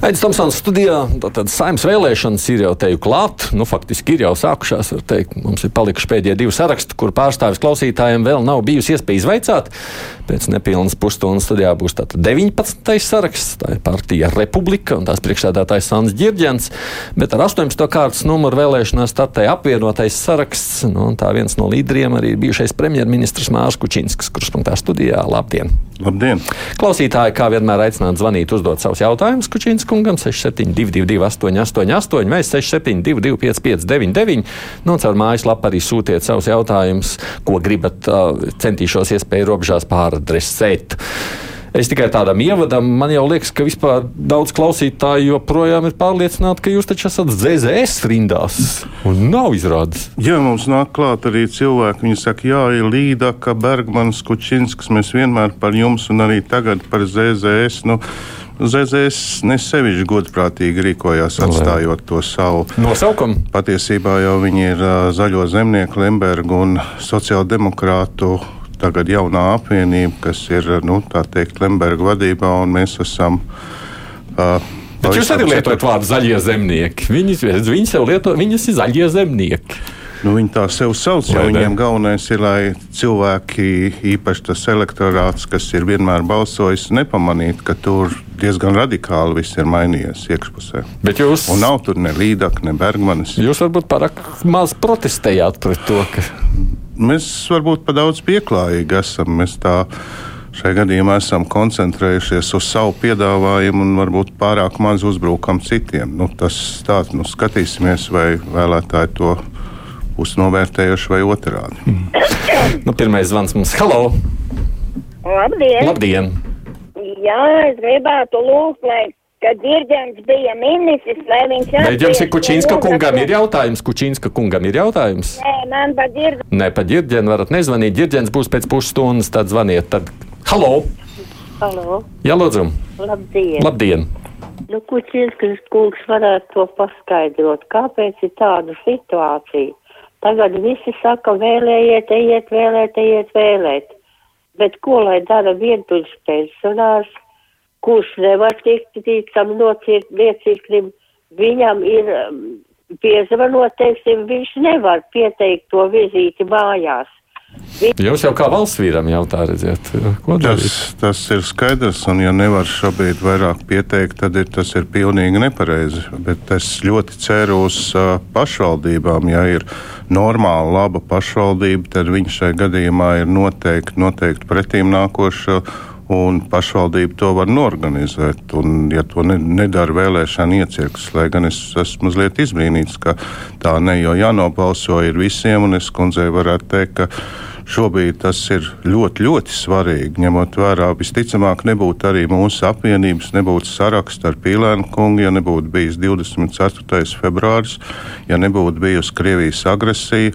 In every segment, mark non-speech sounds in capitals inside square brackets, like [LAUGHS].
Aizsmeļamies Tomsons studijā. Tad saimnes vēlēšanas ir jau teju klāt. Nu, faktiski ir jau sākušās. Mums ir palikuši pēdējie divi saraksti, kur pārstāvis klausītājiem vēl nav bijusi iespēja izvaicāt. Pēc nepilnas pusstundas studijā būs 19. saraksts. Tā ir partija Republika un tās priekšsēdētājs Sants Girģents. Bet ar 18. kārtas numuru vēlēšanās startēja apvienotais saraksts. Nu, tā viens no līderiem arī bijušais premjerministrs Mārcis Kučinskis, kurš punktā studijā. Labdien! Labdien! Klausītāji, kā vienmēr, aicināti zvanīt, uzdot savus jautājumus Kučinskam kungam 6722, 888, vai 672, 559, nu, caur mājaslapu arī sūtiet savus jautājumus, ko gribat. Centīšos iespēju robežās pāradresēt. Es tikai tādam ievadam, man jau liekas, ka vispār daudz klausītāju joprojām ir pārliecināti, ka jūs taču esat ZZS rindās. Un nav izrādes. Jā, mums nāk klāt arī cilvēki. Viņi saka, jā, ir Līdaka, Bergmanis, Kučinskas. Mēs vienmēr par jums un arī tagad par ZZS. Nu, ZZS nesevišķi godprātīgi rīkojās, atstājot to savu nosaukumu. Patiesībā jau viņi ir uh, zaļo zemnieku, Lembergu un sociāldemokrātu. Tagad jaunā apvienība, kas ir nu, teikt, Lemberga vadībā, un mēs esam. Uh, Bet jūs arī lietojat vārdu zaļie zemnieki. Viņi sev lieto, viņas ir zaļie zemnieki. Nu, viņi tā sev sauc, jo viņiem galvenais ir, lai cilvēki, īpaši tas elektorāts, kas ir vienmēr balsojis, nepamanītu, ka tur diezgan radikāli viss ir mainījies iekšpusē. Bet jūs. Un nav tur ne Līdaka, ne Bergmanis. Jūs varbūt pārāk maz protestējāt pret to, ka. Mēs varbūt pa daudz pieklājīgi esam. Mēs tā šajā gadījumā esam koncentrējušies uz savu piedāvājumu un varbūt pārāk maz uzbrukam citiem. Nu, tas tāds, nu, skatīsimies, vai vēlētāji to būs novērtējuši vai otrādi. Mm. Nu, pirmais zvans mums - Halo! Labdien! Labdien. Jā, es gribētu lūgt, lai kad Dirģents bija ministrs, lai viņš atbild. Jums ir Kučīnska kungam ir jautājums? Kučīnska kungam ir jautājums? Nē, man pa Dirģenu. Nē, pa Dirģenu varat nezvanīt. Dirģens būs pēc pusstundas, tad zvaniet. Tad... Halo! Halo! Jā, lūdzu! Labdien! Labdien. Nu, Kučīnskas kungs varētu to paskaidrot, kāpēc ir tāda situācija? Tagad visi saka, vēlējiet, ejiet, vēlēt, ejiet, vēlēt. Bet ko lai dara vientuļš pensionārs, kurš nevar tikt ticam nocirt liecīklim, viņam ir um, piezvanot, teiksim, viņš nevar pieteikt to vizīti mājās. Jūs jau kā valsts vīram jautā, redziet, ko darīt? Tas, tas ir skaidrs, un ja nevar šobrīd vairāk pieteikt, tad ir, tas ir pilnīgi nepareizi. Bet es ļoti ceru uz uh, pašvaldībām. Ja ir normāla, laba pašvaldība, tad viņi šai gadījumā ir noteikti, noteikti pretīm nākoša. Un pašvaldība to var norganizēt. Un, ja to ne, nedara vēlēšana iecirknis, lai gan es esmu mazliet izbrīnīts, ka tā ne jau jānobalso ir visiem, un es kundzei varētu teikt, ka Šobrīd tas ir ļoti, ļoti svarīgi, ņemot vērā, visticamāk, nebūtu arī mūsu apvienības, nebūtu saraksta ar Pīlēnu kungu, ja nebūtu bijis 24. februāris, ja nebūtu bijusi Krievijas agresija.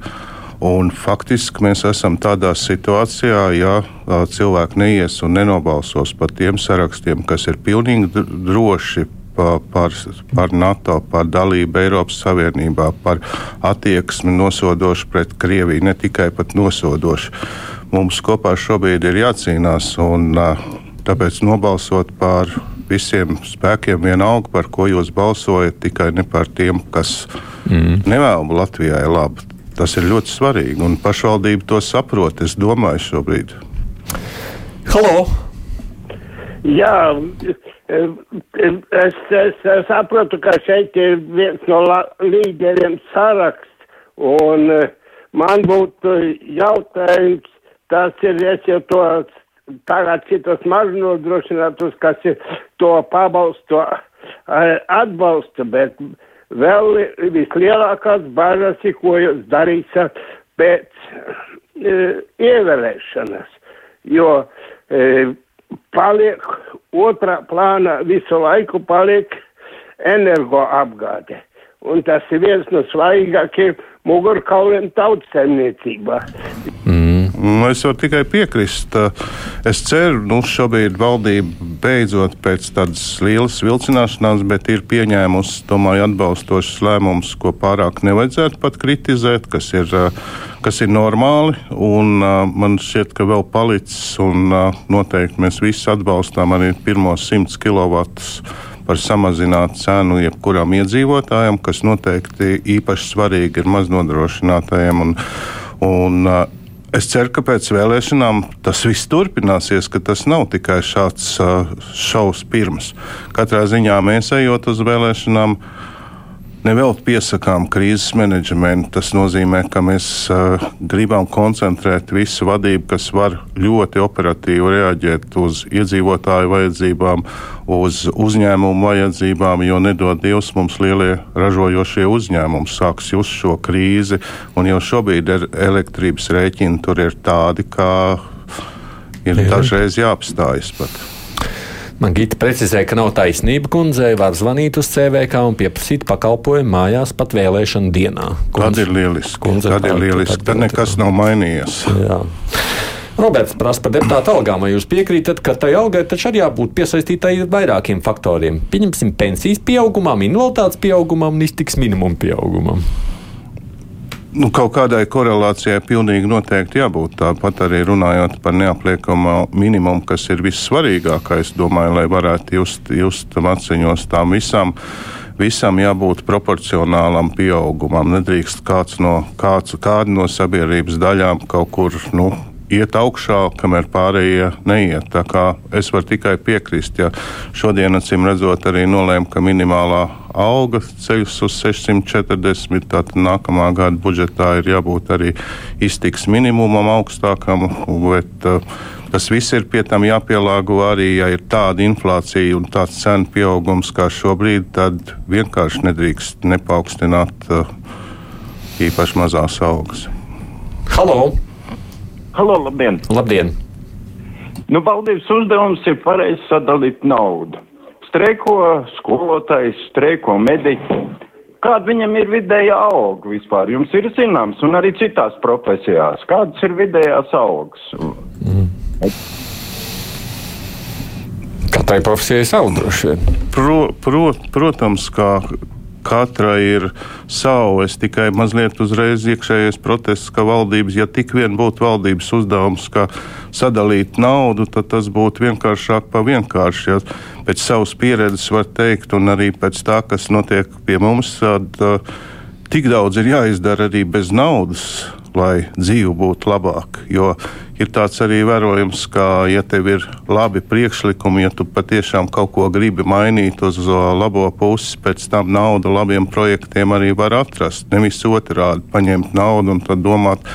Un faktiski mēs esam tādā situācijā, ja cilvēki neies un nenobalsos par tiem sarakstiem, kas ir pilnīgi droši par, par NATO, par dalību Eiropas Savienībā, par attieksmi nosodošu pret Krieviju, ne tikai pat nosodošu. Mums kopā šobrīd ir jācīnās, un tāpēc nobalsot par visiem spēkiem vienalga, par ko jūs balsojat, tikai ne par tiem, kas mm. nevēl Latvijai labi. Tas ir ļoti svarīgi, un pašvaldība to saprot, es domāju, šobrīd. Halo! Jā, es, es, es saprotu, ka šeit ir viens no līderiem saraksts, un eh, man būtu jautājums, tas ir, es jau to tagad citas maznodrošinātus, kas ir to pabalstu eh, atbalsta, bet vēl vislielākās bažas ir, ko jūs darīsiet pēc e, ievēlēšanas, jo e, paliek otrā plānā visu laiku paliek energoapgāde. Un tas ir viens no svarīgākajiem mugurkauliem tautsēmniecībā. Mm. Nu, es varu tikai piekrist. Es ceru, ka nu, šobrīd valdība beidzot pēc tādas lielas vilcināšanās, bet ir pieņēmusi, domāju, atbalstošas lēmumus, ko pārāk nevajadzētu pat kritizēt, kas ir, kas ir normāli. Un, man šķiet, ka vēl palicis, un noteikti mēs visi atbalstām arī pirmos 100 kW par samazinātu cenu jebkuram iedzīvotājam, kas noteikti īpaši svarīgi ir maznodrošinātajiem. Un, un, Es ceru, ka pēc vēlēšanām tas viss turpināsies, ka tas nav tikai šāds uh, šausmas pirms. Katrā ziņā mēs ejot uz vēlēšanām, Nevēl piesakām krīzes menedžmentu. Tas nozīmē, ka mēs uh, gribam koncentrēt visu vadību, kas var ļoti operatīvi reaģēt uz iedzīvotāju vajadzībām, uz uzņēmumu vajadzībām, jo nedod Dievs mums lielie ražojošie uzņēmumi sāks just šo krīzi, un jau šobrīd ir elektrības rēķini tur ir tādi, kā ir dažreiz jāapstājas pat. Man Gita precizēja, ka nav taisnība kundzei, var zvanīt uz CVK un pieprasīt pakalpojumu mājās pat vēlēšanu dienā. Kundze, Tad ir lieliski. Kundze, Tad ir lieliski. Tad nekas nav mainījies. Jā. Roberts prasa par deputātu algām. Vai jūs piekrītat, ka tai algai taču arī jābūt piesaistītai vairākiem faktoriem? Pieņemsim pensijas pieaugumam, invaliditātes pieaugumam un iztiks minimuma pieaugumam. Nu, kaut kādai korelācijai pilnīgi noteikti jābūt. Tāpat arī runājot par neapliekamo minimumu, kas ir vissvarīgākais, domāju, lai varētu just, just maciņos tām visām. Visam jābūt proporcionālam pieaugumam. Nedrīkst kāds no, kāds, kāda no sabiedrības daļām kaut kur nu, iet augšā, kamēr pārējie neiet. Tā kā es varu tikai piekrist, ja šodien, acīm redzot, arī nolēma, ka minimālā alga ceļus uz 640, tad nākamā gada budžetā ir jābūt arī iztiks minimumam augstākam, bet uh, tas viss ir pie tam jāpielāgo arī, ja ir tāda inflācija un tāds cenu pieaugums kā šobrīd, tad vienkārši nedrīkst nepaukstināt uh, īpaši mazās algas. Halo! Halo, labdien! Labdien! Nu, valdības uzdevums ir pareizi sadalīt naudu. Streiko skolotājs, streiko mediķi. Kāda viņam ir vidējā auga vispār? Jums ir zināms, un arī citās profesijās. Kādas ir vidējās augas? Mm. Katrai profesijai savu droši vien. Pro, pro, protams, kā Katra ir savu. Es tikai mazliet uzreiz iekšējais protests, ka valdības, ja tik vien būtu valdības uzdevums, kā sadalīt naudu, tad tas būtu vienkāršāk pa vienkārši. Ja pēc savas pieredzes var teikt, un arī pēc tā, kas notiek pie mums, tad uh, tik daudz ir jāizdara arī bez naudas lai dzīve būtu labāka. Jo ir tāds arī vērojams, ka, ja tev ir labi priekšlikumi, ja tu patiešām kaut ko gribi mainīt uz labo pusi, pēc tam naudu labiem projektiem arī var atrast. Nevis otrādi paņemt naudu un tad domāt,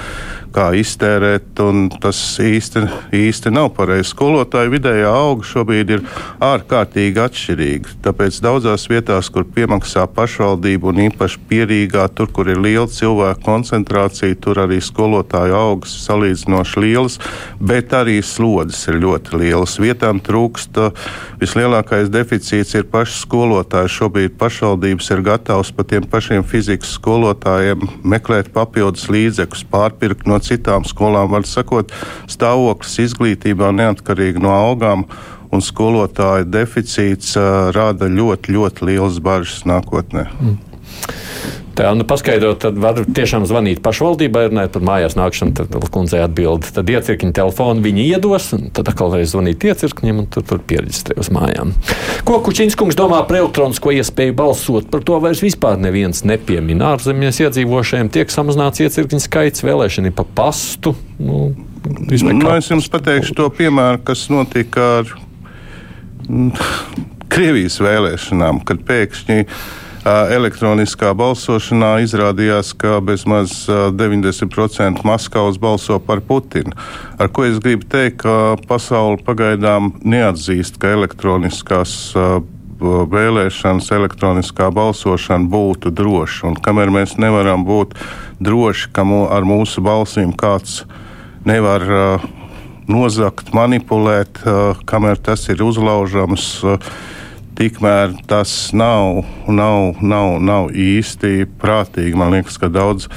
kā iztērēt, un tas īsti, īsti nav pareizi. Skolotāju vidējā auga šobrīd ir ārkārtīgi atšķirīga. Tāpēc daudzās vietās, kur piemaksā pašvaldība un īpaši pierīgā, tur, kur ir liela cilvēku koncentrācija, tur arī skolotāju augas salīdzinoši lielas, bet arī slodzes ir ļoti lielas. Vietām trūkst, vislielākais deficīts ir paši skolotāji. Šobrīd pašvaldības ir gatavas pat tiem pašiem fizikas skolotājiem meklēt papildus līdzekļus, pārpirkt no citām skolām. Var sakot, stāvoklis izglītībā neatkarīgi no algām un skolotāju deficīts uh, rada ļoti, ļoti liels bažas nākotnē. Mm. Tā, nu, paskaidrot, tad var tiešām zvanīt pašvaldībai, runāt par mājās nākšanu, tad kundzei atbild. Tad iecirkņa telefonu viņi iedos, un tad atkal varēs zvanīt iecirkņiem, un tur, tur pierģistrē uz mājām. Ko Kučinskungs domā par elektronisko iespēju balsot? Par to vairs vispār neviens nepiemina. Ārzemēs iedzīvošajiem tiek samazināts iecirkņa skaits, vēlēšana pa pastu. Nu, nu, es jums pateikšu to piemēru, kas notika ar mm, Krievijas vēlēšanām, kad pēkšņi elektroniskā balsošanā izrādījās, ka bezmaz 90% Maskavas balso par Putinu. Ar ko es gribu teikt, ka pasaule pagaidām neatzīst, ka elektroniskās vēlēšanas, elektroniskā balsošana būtu droša. Un kamēr mēs nevaram būt droši, ka mū, ar mūsu balsīm kāds nevar uh, nozagt, manipulēt, uh, kamēr tas ir uzlaužams. Uh, tikmēr tas nav, nav, nav, nav īsti prātīgi. Man liekas, ka daudz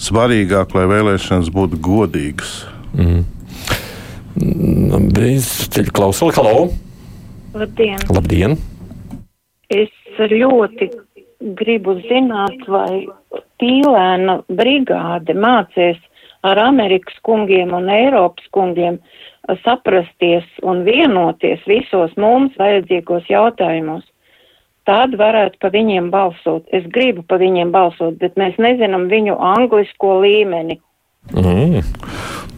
svarīgāk, lai vēlēšanas būtu godīgas. Mm. Brīdis, ceļu klausuli, halo! Labdien! Labdien! Es ļoti gribu zināt, vai pīlēna brigāde mācīs ar Amerikas kungiem un Eiropas kungiem saprasties un vienoties visos mums vajadzīgos jautājumos. Tad varētu pa viņiem balsot. Es gribu pa viņiem balsot, bet mēs nezinām viņu anglisko līmeni. Mm.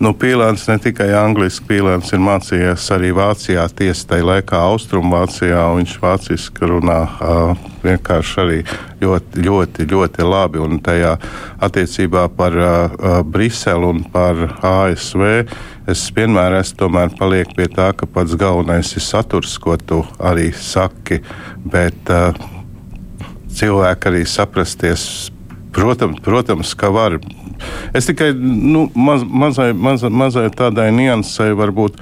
Nu, Pīlāns ne tikai angliski, Pīlāns ir mācījies arī Vācijā, tiesa tajā laikā Austrumvācijā, viņš vāciski runā uh, vienkārši arī ļoti, ļoti, ļoti labi. Un tajā attiecībā par uh, Briselu un par ASV es vienmēr esmu paliek pie tā, ka pats galvenais ir saturs, ko tu arī saki, bet uh, cilvēki arī saprasties. Protams, protams, ka var Es tikai nu, maz, mazai, mazai, mazai tādai niansai varbūt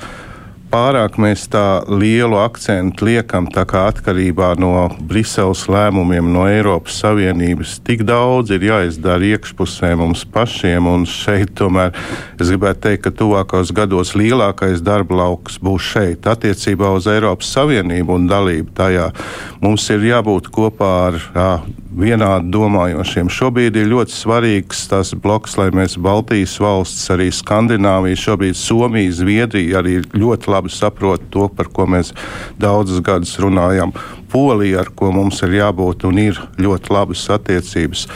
pārāk mēs tā lielu akcentu liekam atkarībā no Briseles lēmumiem, no Eiropas Savienības. Tik daudz ir jāizdara iekšpusē mums pašiem, un šeit tomēr es gribētu teikt, ka tuvākos gados lielākais darba lauks būs šeit, attiecībā uz Eiropas Savienību un dalību tajā. Mums ir jābūt kopā ar jā, vienādi domājošiem. Šobrīd ir ļoti svarīgs tas bloks, lai mēs Baltijas valsts, arī Skandināvija, šobrīd Somija, Zviedrija arī ļoti labi saprot to, par ko mēs daudzus gadus runājam. Polija, ar ko mums ir jābūt un ir ļoti labas attiecības.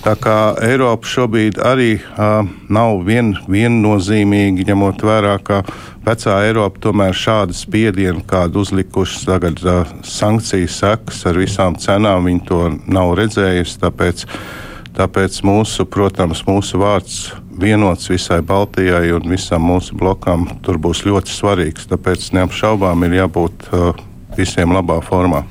Tā kā Eiropa šobrīd arī uh, nav vien, viennozīmīgi, ņemot vērā, ka vecā Eiropa tomēr šādu spiedienu, kādu uzlikušas tagad uh, sankciju sekas ar visām cenām, viņi to nav redzējusi. Tāpēc, tāpēc mūsu, protams, mūsu vārds vienots visai Baltijai un visam mūsu blokam tur būs ļoti svarīgs. Tāpēc neapšaubām ir jābūt uh, visiem labā formā.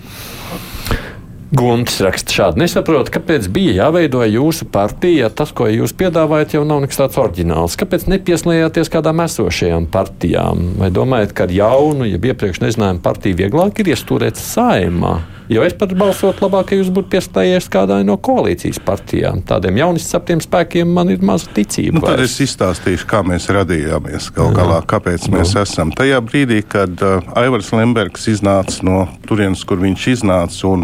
Gunts raksta šādi. Nesaprotu, kāpēc bija jāveido jūsu partija, ja tas, ko jūs piedāvājat, jau nav nekas tāds oriģināls. Kāpēc nepieslēdzāties kādām esošajām partijām? Vai domājat, ka ar jaunu, ja iepriekš nezinājumu partiju vieglāk ir iestūrēt saimā? Jo es pat balsotu labāk, ja jūs būtu pieslēdzies kādai no koalīcijas partijām. Tādiem jaunizceptiem spēkiem man ir maza ticība. Nu, tad es izstāstīšu, kā mēs radījāmies gal galā, kāpēc Jā. mēs esam. Tajā brīdī, kad uh, Aivars Lembergs iznāca no turienes, kur viņš iznāca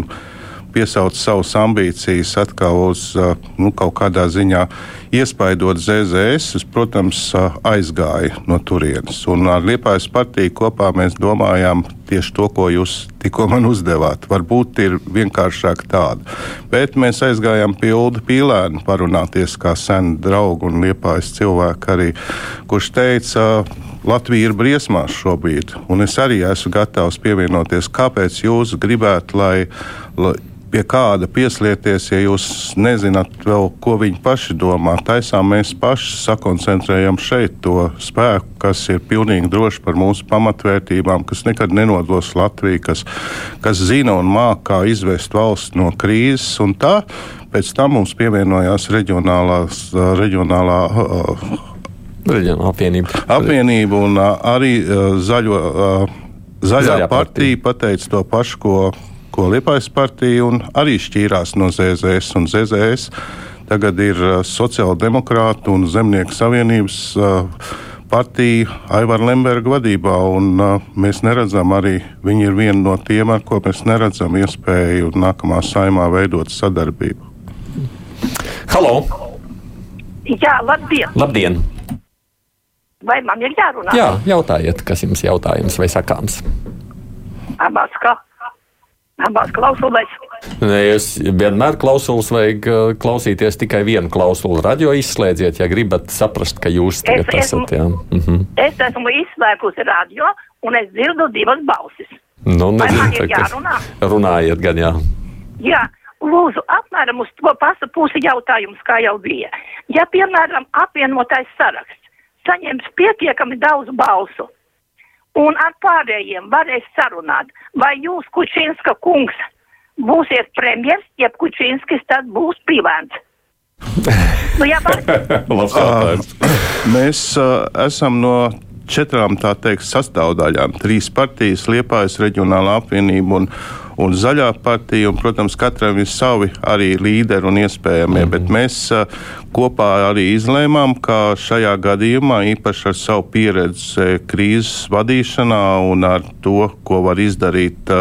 piesaukt savas ambīcijas atkal uz nu, kaut kādā ziņā iespaidot ZZS, es, protams, aizgāju no turienes. Un ar Liepājas partiju kopā mēs domājām tieši to, ko jūs tikko man uzdevāt. Varbūt ir vienkāršāk tāda. Bet mēs aizgājām pie Ulda Pīlēna parunāties kā seni draugi un Liepājas cilvēki arī, kurš teica, Latvija ir briesmās šobrīd, un es arī esmu gatavs pievienoties. Kāpēc jūs gribētu, lai, lai pie kāda pieslieties, ja jūs nezināt vēl, ko viņi paši domā. Taisām mēs paši sakoncentrējam šeit to spēku, kas ir pilnīgi droši par mūsu pamatvērtībām, kas nekad nenodos Latviju, kas, kas zina un māca, kā izvest valsts no krīzes. Un tā pēc tam mums pievienojās reģionālās, reģionālā. Reģionāla apvienība. Apvienība un arī zaļo, zaļā, zaļā partija pateica to pašu, ko ko Liepais partija arī šķīrās no ZZS. Un ZZS tagad ir uh, sociāldemokrāta un zemnieku savienības uh, partija Aivara Lemberga vadībā, un uh, mēs neredzam arī, viņi ir viena no tiem, ar ko mēs neredzam iespēju nākamā saimā veidot sadarbību. Halo! Jā, labdien! Labdien! Vai man ir jārunā? Jā, jautājiet, kas jums jautājums vai sakāms? Abās kā abās klausulēs. Nē, jūs vienmēr klausulas vajag uh, klausīties tikai vienu klausulu. Radio izslēdziet, ja gribat saprast, ka jūs tagad es esat. Jā. Mhm. Es esmu izslēgusi radio un es dzirdu divas balsis. Nu, nezinu, tagad jārunā? Runājiet gan, jā. Jā. Lūdzu, apmēram uz to pašu pusi jautājums, kā jau bija. Ja, piemēram, apvienotais saraksts saņems pietiekami daudz balsu, un ar pārējiem varēs sarunāt, vai jūs, Kučinska kungs, būsiet premjers, jeb Kučinskis tad būs pīlēns. nu, jā, [LAUGHS] Mēs uh, esam no četrām tā teikt sastāvdaļām. Trīs partijas, Liepājas reģionāla apvienība un, un zaļā partija, un, protams, katram ir savi arī līderi un iespējamie, mm -hmm. bet mēs kopā arī izlēmām, ka šajā gadījumā īpaši ar savu pieredzi krīzes vadīšanā un ar to, ko var izdarīt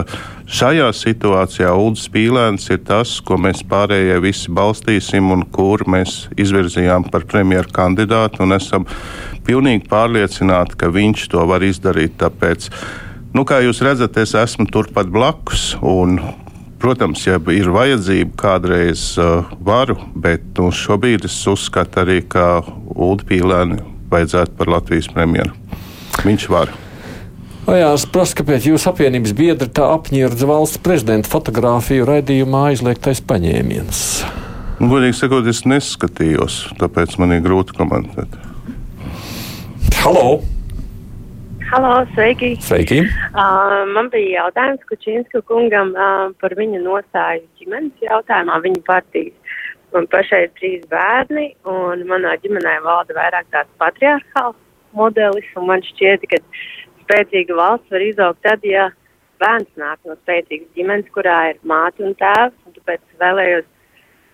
Šajā situācijā Ulrichs Pīlēns ir tas, ko mēs pārējie visi balstīsim un kur mēs izvirzījām par premjeru kandidātu un esam pilnīgi pārliecināti, ka viņš to var izdarīt. Tāpēc, nu, kā jūs redzat, es esmu turpat blakus. Un, protams, ja ir vajadzība, kādreiz uh, varu, bet nu, šobrīd es uzskatu arī, ka Ulu Pīlēnu vajadzētu par Latvijas premjeru. Viņš var. Jā, es prasu, kāpēc jūsu apvienības biedri tā apņērdz valsts prezidenta fotografiju raidījumā aizliegtais paņēmiens. Godīgi sakot, es neskatījos, tāpēc man ir grūti komentēt. Halo! Halo, sveiki! Sveiki. Uh, man bija jautājums Kučinska kungam uh, par viņa nostāju ģimenes jautājumā, viņa partijas. Man pašai ir trīs bērni, un manā ģimenē valda vairāk tāds patriarchāls modelis, un man šķiet, ka spēcīga valsts var izaugt tad, ja bērns nāk no spēcīgas ģimenes, kurā ir māte un tēvs. Un tāpēc vēlējos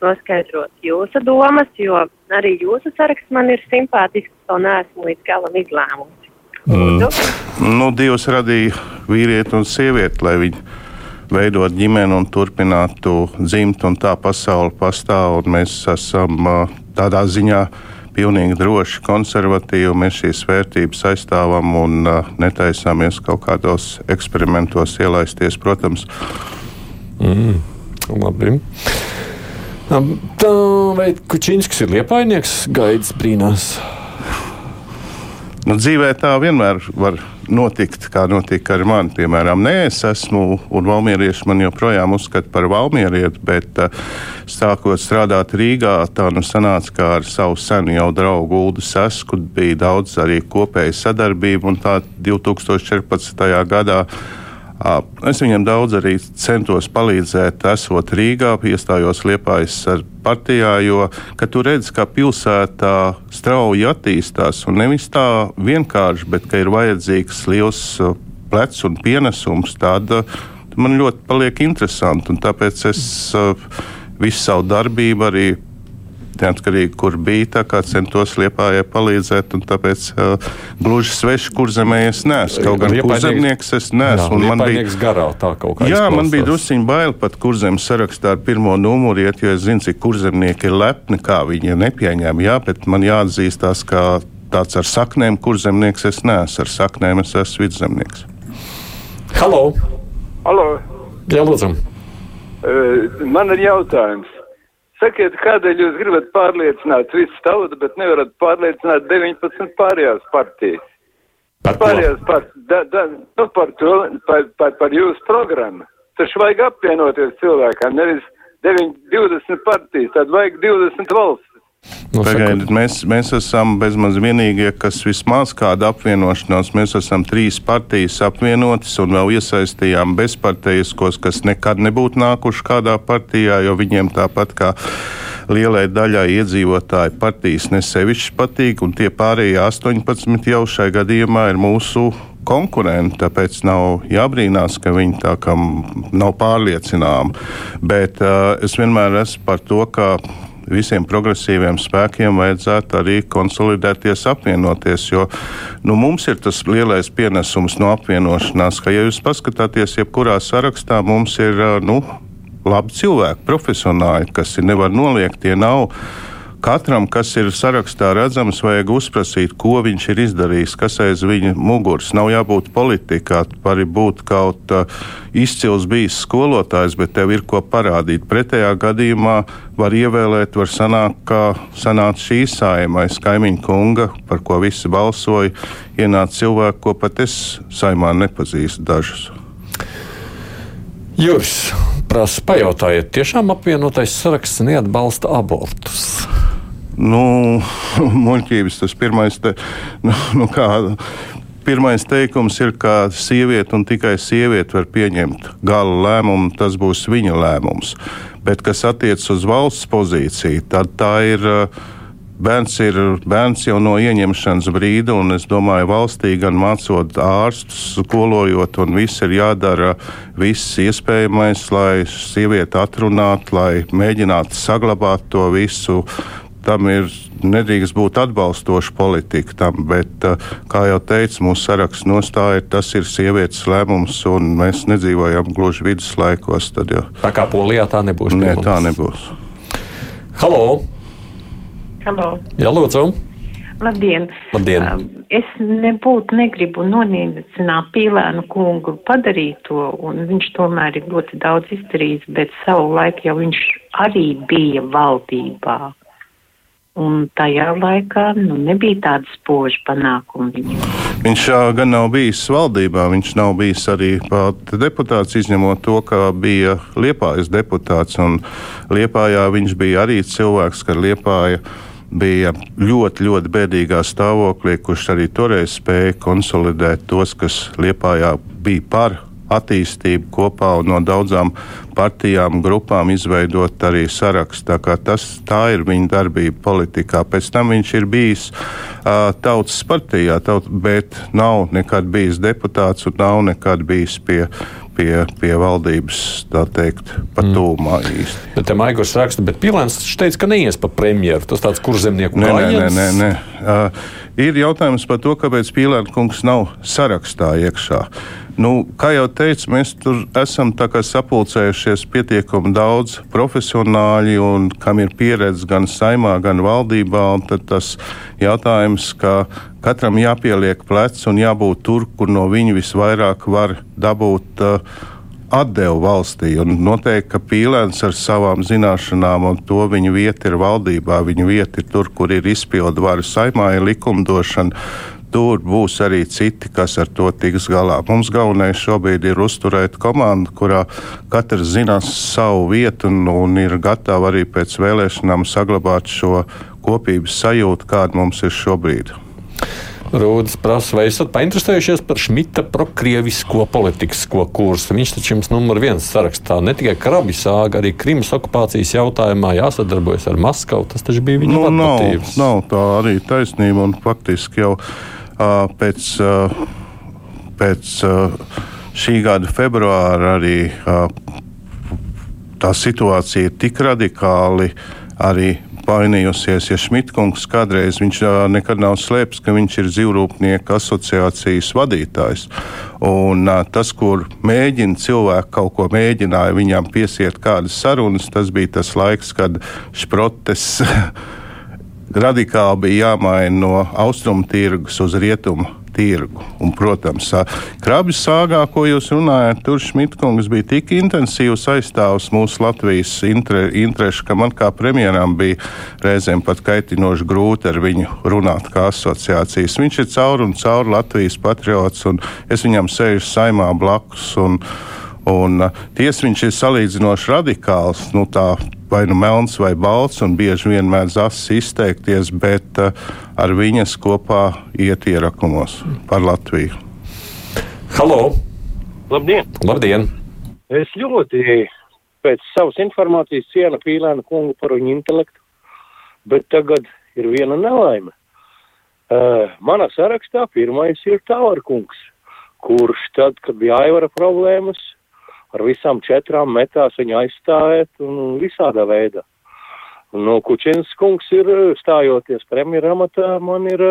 noskaidrot jūsu domas, jo arī jūsu saraksts man ir simpātisks, un neesmu līdz galam izlēmusi. Mm. Nu, Dievs radīja vīrieti un sievieti, lai viņi veidot ģimeni un turpinātu dzimt, un tā pasaule pastāv, mēs esam tādā ziņā pilnīgi droši konservatīvi. Mēs šīs vērtības aizstāvam un netaisāmies kaut kādos eksperimentos ielaisties, protams. Mm, labi. Tā vai Kučinskis ir liepainieks, gaidas brīnās? Nu, dzīvē tā vienmēr var notikt, kā notika ar mani. Piemēram, nē, es esmu un valmierieši man joprojām uzskata par valmierieti, bet uh, sākot strādāt Rīgā, tā nu sanāca, kā ar savu senu jau draugu Uldu Sesku bija daudz arī kopēja sadarbība un tā 2014. gadā Es viņam daudz arī centos palīdzēt, esot Rīgā, iestājos Liepājas partijā, jo, tu redz, ka pilsētā strauji attīstās, un nevis tā vienkārši, bet ka ir vajadzīgs liels plecs un pienesums, tad man ļoti paliek interesanti, tāpēc es visu savu darbību arī neatkarīgi, kur bija. Centos Lietpājai palīdzēt, un tāpēc uh, gluži sveši kurzemē es neesmu. Kaut gan kurzemnieks es neesmu. Jā, man bija garā tā kaut kā. Jā, izklausās. man bija drusciņi bail pat kurzemes sarakstā ar pirmo numuru iet, jo es zinu, cik kurzemnieki ir lepni, kā viņi nepieņēma. Jā, bet man jāatzīstās, ka tāds ar saknēm kurzemnieks es neesmu. Ar saknēm es esmu vidzemnieks. Halo! Halo. Jā, lūdzu! Uh, man ir jautājums. Sakiet, kādēļ jūs gribat pārliecināt visu tautu, bet nevarat pārliecināt 19 pārējās partijas? Par pārējās partijas, da, da, nu par to, par, par, par jūsu programmu. Taču vajag apvienoties cilvēkam, nevis 9, 20 partijas, tad vajag 20 valsts. Nu, Pagaidiet, mēs, mēs esam bezmaz vienīgie, kas vismaz kāda apvienošanās. Mēs esam trīs partijas apvienotas un vēl iesaistījām bezparteiskos, kas nekad nebūtu nākuši kādā partijā, jo viņiem tāpat kā lielai daļai iedzīvotāji partijas nesevišķi patīk, un tie pārējie 18 jau šai gadījumā ir mūsu konkurenti, tāpēc nav jābrīnās, ka viņi tā kā nav pārliecināmi. Bet uh, es vienmēr esmu par to, ka visiem progresīviem spēkiem vajadzētu arī konsolidēties, apvienoties. Jo nu, mums ir tas lielais pienesums no apvienošanās, ka, ja jūs paskatāties, jebkurā sarakstā mums ir nu, labi cilvēki, profesionāļi, kas ir nevar noliegt, tie nav Katram, kas ir sarakstā redzams, vajag uzprasīt, ko viņš ir izdarījis, kas aiz viņa muguras. Nav jābūt politikā, var būt kaut uh, izcils bijis skolotājs, bet tev ir ko parādīt. Pretējā gadījumā var ievēlēt, var sanākt, kā sanāca šī saimais kaimiņu kunga, par ko visi balsoja, ienāca cilvēki, ko pat es saimā nepazīstu dažus. Jūs prasa, pajautājiet, tiešām apvienotais saraksts neatbalsta abortus? Nu, [LAUGHS] muļķības tas pirmais, te, [LAUGHS] nu, nu kā, pirmais teikums ir, ka sieviete un tikai sieviete var pieņemt gala lēmumu, tas būs viņa lēmums. Bet kas attiecas uz valsts pozīciju, tad tā ir uh, bērns ir bērns jau no ieņemšanas brīda, un es domāju, valstī gan mācot ārstus, skolojot, un viss ir jādara viss iespējamais, lai sievieti atrunātu, lai mēģinātu saglabāt to visu. Tam ir nedrīkst būt atbalstoša politika tam, bet, uh, kā jau teicu, mūsu saraksts nostāja, tas ir sievietes lēmums, un mēs nedzīvojam gluži viduslaikos. Tad, jau. Tā kā Polijā tā nebūs. Nē, tā nebūs. Halo! Halo. Jā, lūdzu! Labdien! Labdien. Um, Es nebūtu negribu nonīcināt pīlēnu kungu padarīto, un viņš tomēr ir ļoti daudz izdarījis, bet savu laiku jau viņš arī bija valdībā. Un tajā laikā nu, nebija tāda spoža panākuma viņam. Viņš gan nav bijis valdībā, viņš nav bijis arī pat deputāts, izņemot to, ka bija Liepājas deputāts. Liepājā viņš bija arī cilvēks, ka Liepāja bija ļoti, ļoti bēdīgā stāvoklī, kurš arī toreiz spēja konsolidēt tos, kas Liepājā bija par attīstību kopā un no daudzām partijām, grupām izveidot arī sarakstu. Tā, tas, tā ir viņa darbība politikā. Pēc tam viņš ir bijis uh, tautas partijā, taut, bet nav nekad bijis deputāts un nav nekad bijis pie. Pie, pie valdības, tā teikt, pat tūmā īsti. Bet te Maigls raksta, bet Pilēns teica, ka neies pa premjeru. Tas tāds kurzemnieku Nē, nē, nē, nē, nē. Uh, ir jautājums par to, kāpēc Pīlēna kungs nav sarakstā iekšā. Nu, kā jau teicu, mēs tur esam sapulcējušies pietiekami daudz profesionāļi, un kam ir pieredze gan saimā, gan valdībā. tad Tas jautājums, ka katram jāpieliek plecs un jābūt tur, kur no viņa visvairāk var dabūt uh, atdevu valstī. Noteikti, ka Pīlēns ar savām zināšanām un to viņa vieta ir valdībā, viņa vieta ir tur, kur ir izpildu varu saimā, ir likumdošana. Tur būs arī citi, kas ar to tiks galā. Mums galvenais šobrīd ir uzturēt komandu, kurā katrs zinās savu vietu un, un ir gatava arī pēc vēlēšanām saglabāt šo kopības sajūtu, kāda mums ir šobrīd. Rūdas prasa, vai esat painteresējušies par Šmita prokrievisko politisko kursu? Viņš taču jums numur viens sarakstā ne tikai Krabi sāga, arī Krimas okupācijas jautājumā jāsadarbojas ar Maskavu. Tas taču bija viņa Nu, nav, motīvs. nav tā arī taisnība. Un faktiski jau uh, pēc, uh, pēc uh, šī gada februāra arī uh, tā situācija ir tik radikāli arī painījusies. Ja Šmitkungs kādreiz viņš nekad nav slēpis, ka viņš ir dzīvrūpnieku asociācijas vadītājs. Un, tas, kur mēģina cilvēki kaut ko mēģināja viņam piesiet kādas sarunas, tas bija tas laiks, kad šprotes [LAUGHS] radikāli bija jāmaina no austrumu tirgus uz rietumu tirgu. Un, protams, krabju sāgā, ko jūs runājat, tur Šmitkungs bija tik intensīvs aizstāvs mūsu Latvijas intre, interešu, ka man kā premjeram bija reizēm pat kaitinoši grūti ar viņu runāt kā asociācijas. Viņš ir caur un caur Latvijas patriots, un es viņam sēžu saimā blakus. Un, Un, tiesa viņš ir salīdzinoši radikāls, nu, tā, vai nu melns vai balts, un bieži vien mēdz asi izteikties, bet uh, ar viņas kopā iet ierakumos par Latviju. Halo! Labdien! Labdien! Es ļoti pēc savas informācijas cienu Pīlēnu kungu par viņu intelektu, bet tagad ir viena nelaime. Uh, manā sarakstā pirmais ir Tāvarkungs, kurš tad, kad bija Aivara problēmas, ar visām četrām metās viņu aizstāvēt un visādā veidā. Nu, Kučins kungs ir stājoties premjera amatā, man ir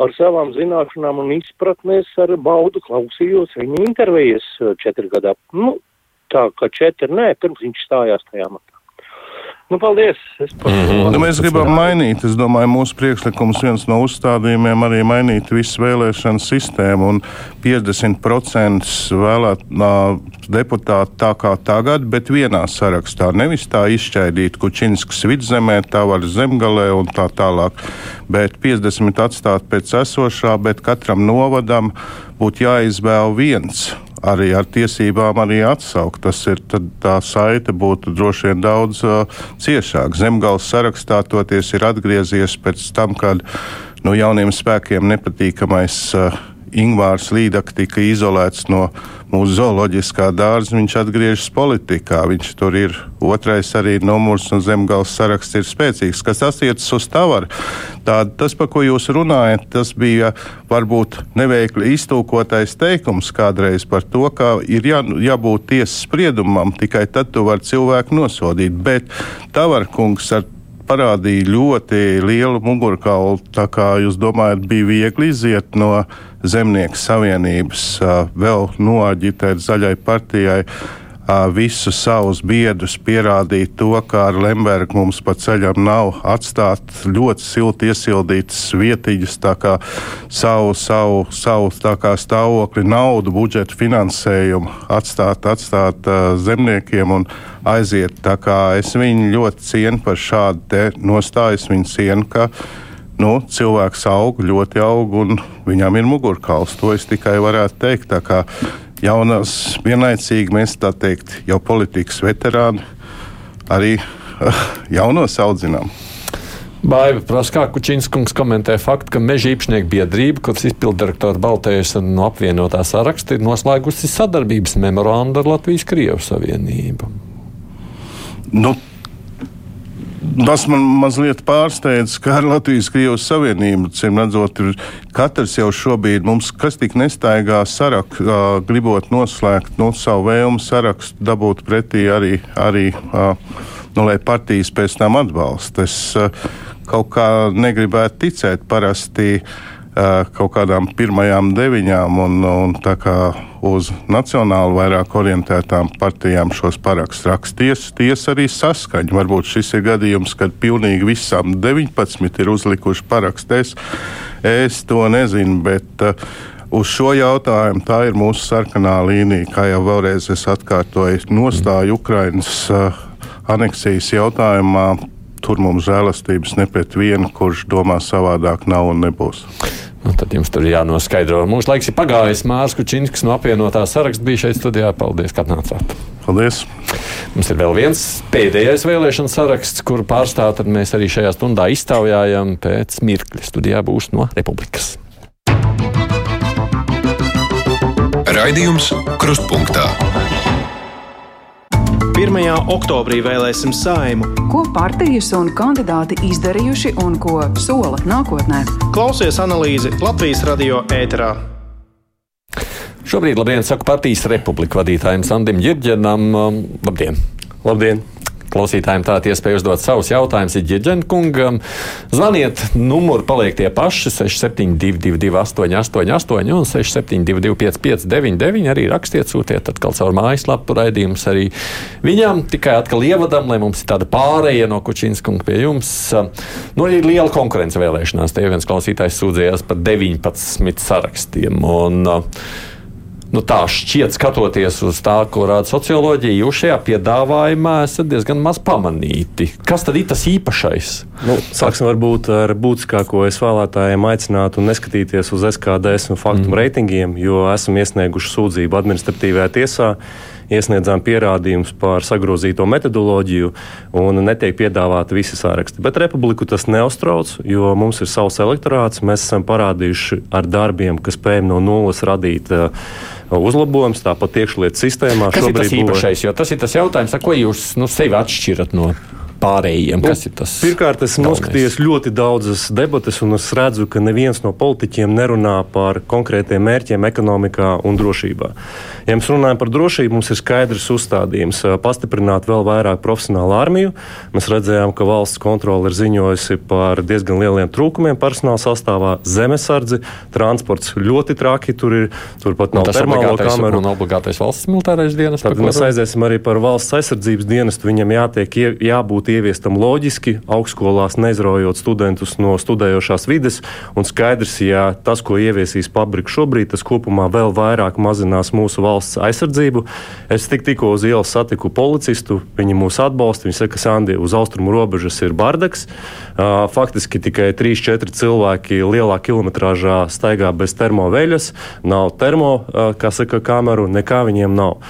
ar savām zināšanām un izpratnēs ar baudu klausījos viņa intervijas uh, četri gadā. Nu, tā kā četri, nē, pirms viņš stājās tajā amatā. Nu, paldies! Es par Mm -hmm. nu, mēs gribam mainīt. Es domāju, mūsu priekšlikums viens no uzstādījumiem arī mainīt visu vēlēšanu sistēmu. Un 50% vēlēt nā, deputātu tā kā tagad, bet vienā sarakstā. Nevis tā izšķaidīt Kučinskas vidzemē, tā var zemgalē un tā tālāk. Bet 50 atstāt pēc esošā, bet katram novadam būtu jāizvēl viens arī ar tiesībām arī atsaukt. Tas ir tā saite būtu droši vien daudz uh, ciešāka. Zemgals sarakstā toties ir atgriezies pēc tam, kad nu, jauniem spēkiem nepatīkamais uh, Ingūns Līdaka tika izolēts no mūsu zooloģiskā dārza, viņš atgriežas politikā. Viņš tur ir otrais arī numurs un zemgals saraksts ir spēcīgs. Kas attiecas uz tavaru, tad tas, par ko jūs runājat, tas bija varbūt neveikli iztūkotais teikums kādreiz par to, ka ir jā, jābūt tiesas spriedumam, tikai tad tu vari cilvēku nosodīt. Bet tavarkungs ar parādīja ļoti lielu mugurkaulu. Tā kā jūs domājat, bija viegli iziet no Zemnieku savienības, vēl noaģitēt zaļai partijai visus savus biedrus, pierādīt to, ka ar Lembergu mums pa ceļam nav atstāt ļoti silti iesildītas vietiņas, tā kā savu, savu, savu kā stāvokli, naudu, budžetu finansējumu atstāt, atstāt uh, zemniekiem un aiziet. Tā kā es viņu ļoti cienu par šādu nostāju, es viņu cienu, ka nu, cilvēks aug, ļoti aug, un viņam ir mugurkauls. To es tikai varētu teikt. Jaunās, vienlaicīgi mēs tā teikt, jau politikas veterāni arī uh, jaunos audzinām. Baiva prasa, kā Kučīnskungs komentē faktu, ka meža īpašnieku biedrība, kuras izpildirektora Baltējas no apvienotā saraksta, ir noslēgusi sadarbības memorandu ar Latvijas Krievijas Savienību. Nu, Tas man mazliet pārsteidz, ka ar Latvijas Krievijas Savienību, cim redzot, ir katrs jau šobrīd mums, kas tik nestaigā sarakstu, uh, gribot noslēgt nu, savu vēlmu sarakstu, dabūt pretī arī, arī uh, nu, lai partijas pēc tam atbalsta. Es uh, kaut kā negribētu ticēt parasti. Uh, kaut kādām pirmajām deviņām, un, un tā kā uz nacionāli vairāk orientētām partijām šos parakstus raksties, tiesa arī saskaņa. Varbūt šis ir gadījums, kad pilnīgi visām 19 ir uzlikuši parakstēs. Es to nezinu, bet uh, uz šo jautājumu tā ir mūsu sarkanā līnija, kā jau vēlreiz es atkārtoju, nostāju Ukrainas uh, aneksijas jautājumā tur mums žēlastības ne pret vienu, kurš domā savādāk nav un nebūs. Nu, tad jums tur jānoskaidro. Mūsu laiks ir pagājis. Mārcis Kučinskis no apvienotā saraksta bija šeit studijā. Paldies, ka atnācāt! Paldies! Mums ir vēl viens pēdējais vēlēšana saraksts, kuru pārstāvot mēs arī šajā stundā iztaujājam. Pēc mirkļa studijā būs no Republikas. Raidījums Krustpunktā. 1. oktobrī vēlēsim saimu. Ko partijas un kandidāti izdarījuši un ko sola nākotnē? Klausies analīzi Latvijas radio ēterā. Šobrīd labdien saku partijas republiku vadītājiem Sandim Girģenam. Um, labdien! Labdien! Klausītājiem tāda iespēja uzdot savus jautājumus ir Ģeģenkungam. Zvaniet, numuri paliek tie paši 6722, 888, un 672, 559, arī rakstiet, sūtiet atkal caur mājaslapu raidījumus arī viņam. Tikai atkal ievadam, lai mums ir tāda pārēja no Kučīnskunga pie jums. Nu, ir liela konkurence vēlēšanās. Te viens klausītājs sūdzējās par 19 sarakstiem. Un, uh, nu, tā šķiet, skatoties uz tā, ko rāda socioloģija, jūs šajā piedāvājumā esat diezgan maz pamanīti. Kas tad ir tas īpašais? Nu, sāksim varbūt ar būtiskāko. Es vēlētājiem aicinātu neskatīties uz SKDS un faktu mm. reitingiem, jo esam iesnieguši sūdzību administratīvajā tiesā iesniedzām pierādījumus par sagrozīto metodoloģiju un netiek piedāvāti visi sāraksti. Bet republiku tas neuztrauc, jo mums ir savs elektorāts. Mēs esam parādījuši ar darbiem, ka spējam no nulles radīt uh, uzlabojums, tāpat iekšlietu sistēmā. Kas ir tas īpašais? Jo tas ir tas jautājums, ar ko jūs nu, sevi atšķirat no pārējiem? Kas ir tas? Pirmkārt, esmu noskatījies ļoti daudzas debatas, un es redzu, ka neviens no politiķiem nerunā par konkrētiem mērķiem ekonomikā un drošībā. Ja mēs runājam par drošību, mums ir skaidrs uzstādījums pastiprināt vēl vairāk profesionālu armiju. Mēs redzējām, ka valsts kontrole ir ziņojusi par diezgan lieliem trūkumiem personāla sastāvā. Zemesardze, transports ļoti traki, tur ir turpat nav termālo kameru. Un obligātais valsts militārais dienas. Tad mēs aiziesim arī par valsts aizsardzības dienestu. Viņam jātiek, jābūt ieviestam loģiski, augstskolās neizraujot studentus no studējošās vides. Un skaidrs, ja tas, ko ieviesīs pabrika šobrīd, tas kopumā vēl vairāk mazinās mūsu valsts aizsardzību. Es tik, tikko uz ielas satiku policistu, viņi mūs atbalsta. Viņi saka, ka Sandi uz austrumu robežas ir bardaks. Faktiski tikai 3-4 cilvēki lielā kilometrāžā staigā bez termoveļas, nav termo, kā saka, kameru, nekā viņiem nav.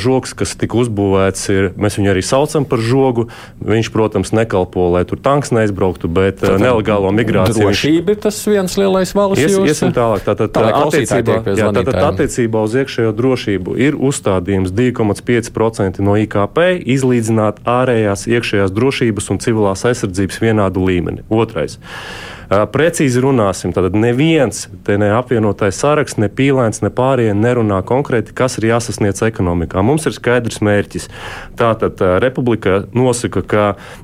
Žoks, kas tika uzbūvēts, ir, mēs viņu arī saucam par žogu Viņš, protams, nekalpo, lai tur tanks neizbrauktu, bet Tad, nelegālo migrāciju. Drošība ir tas viens lielais valsts Ies, jūs... iesim tālāk. Tātad, tā, attiecībā, jā, tātad attiecībā uz iekšējo drošību ir uzstādījums 2,5% no IKP izlīdzināt ārējās iekšējās drošības un civilās aizsardzības vienādu līmeni. Otrais. Precīzi runāsim. Tad neviens te ne apvienotais saraksts, ne pīlēns, ne pārējie nerunā konkrēti, kas ir jāsasniedz ekonomikā. Mums ir skaidrs mērķis. Tātad republika nosaka, ka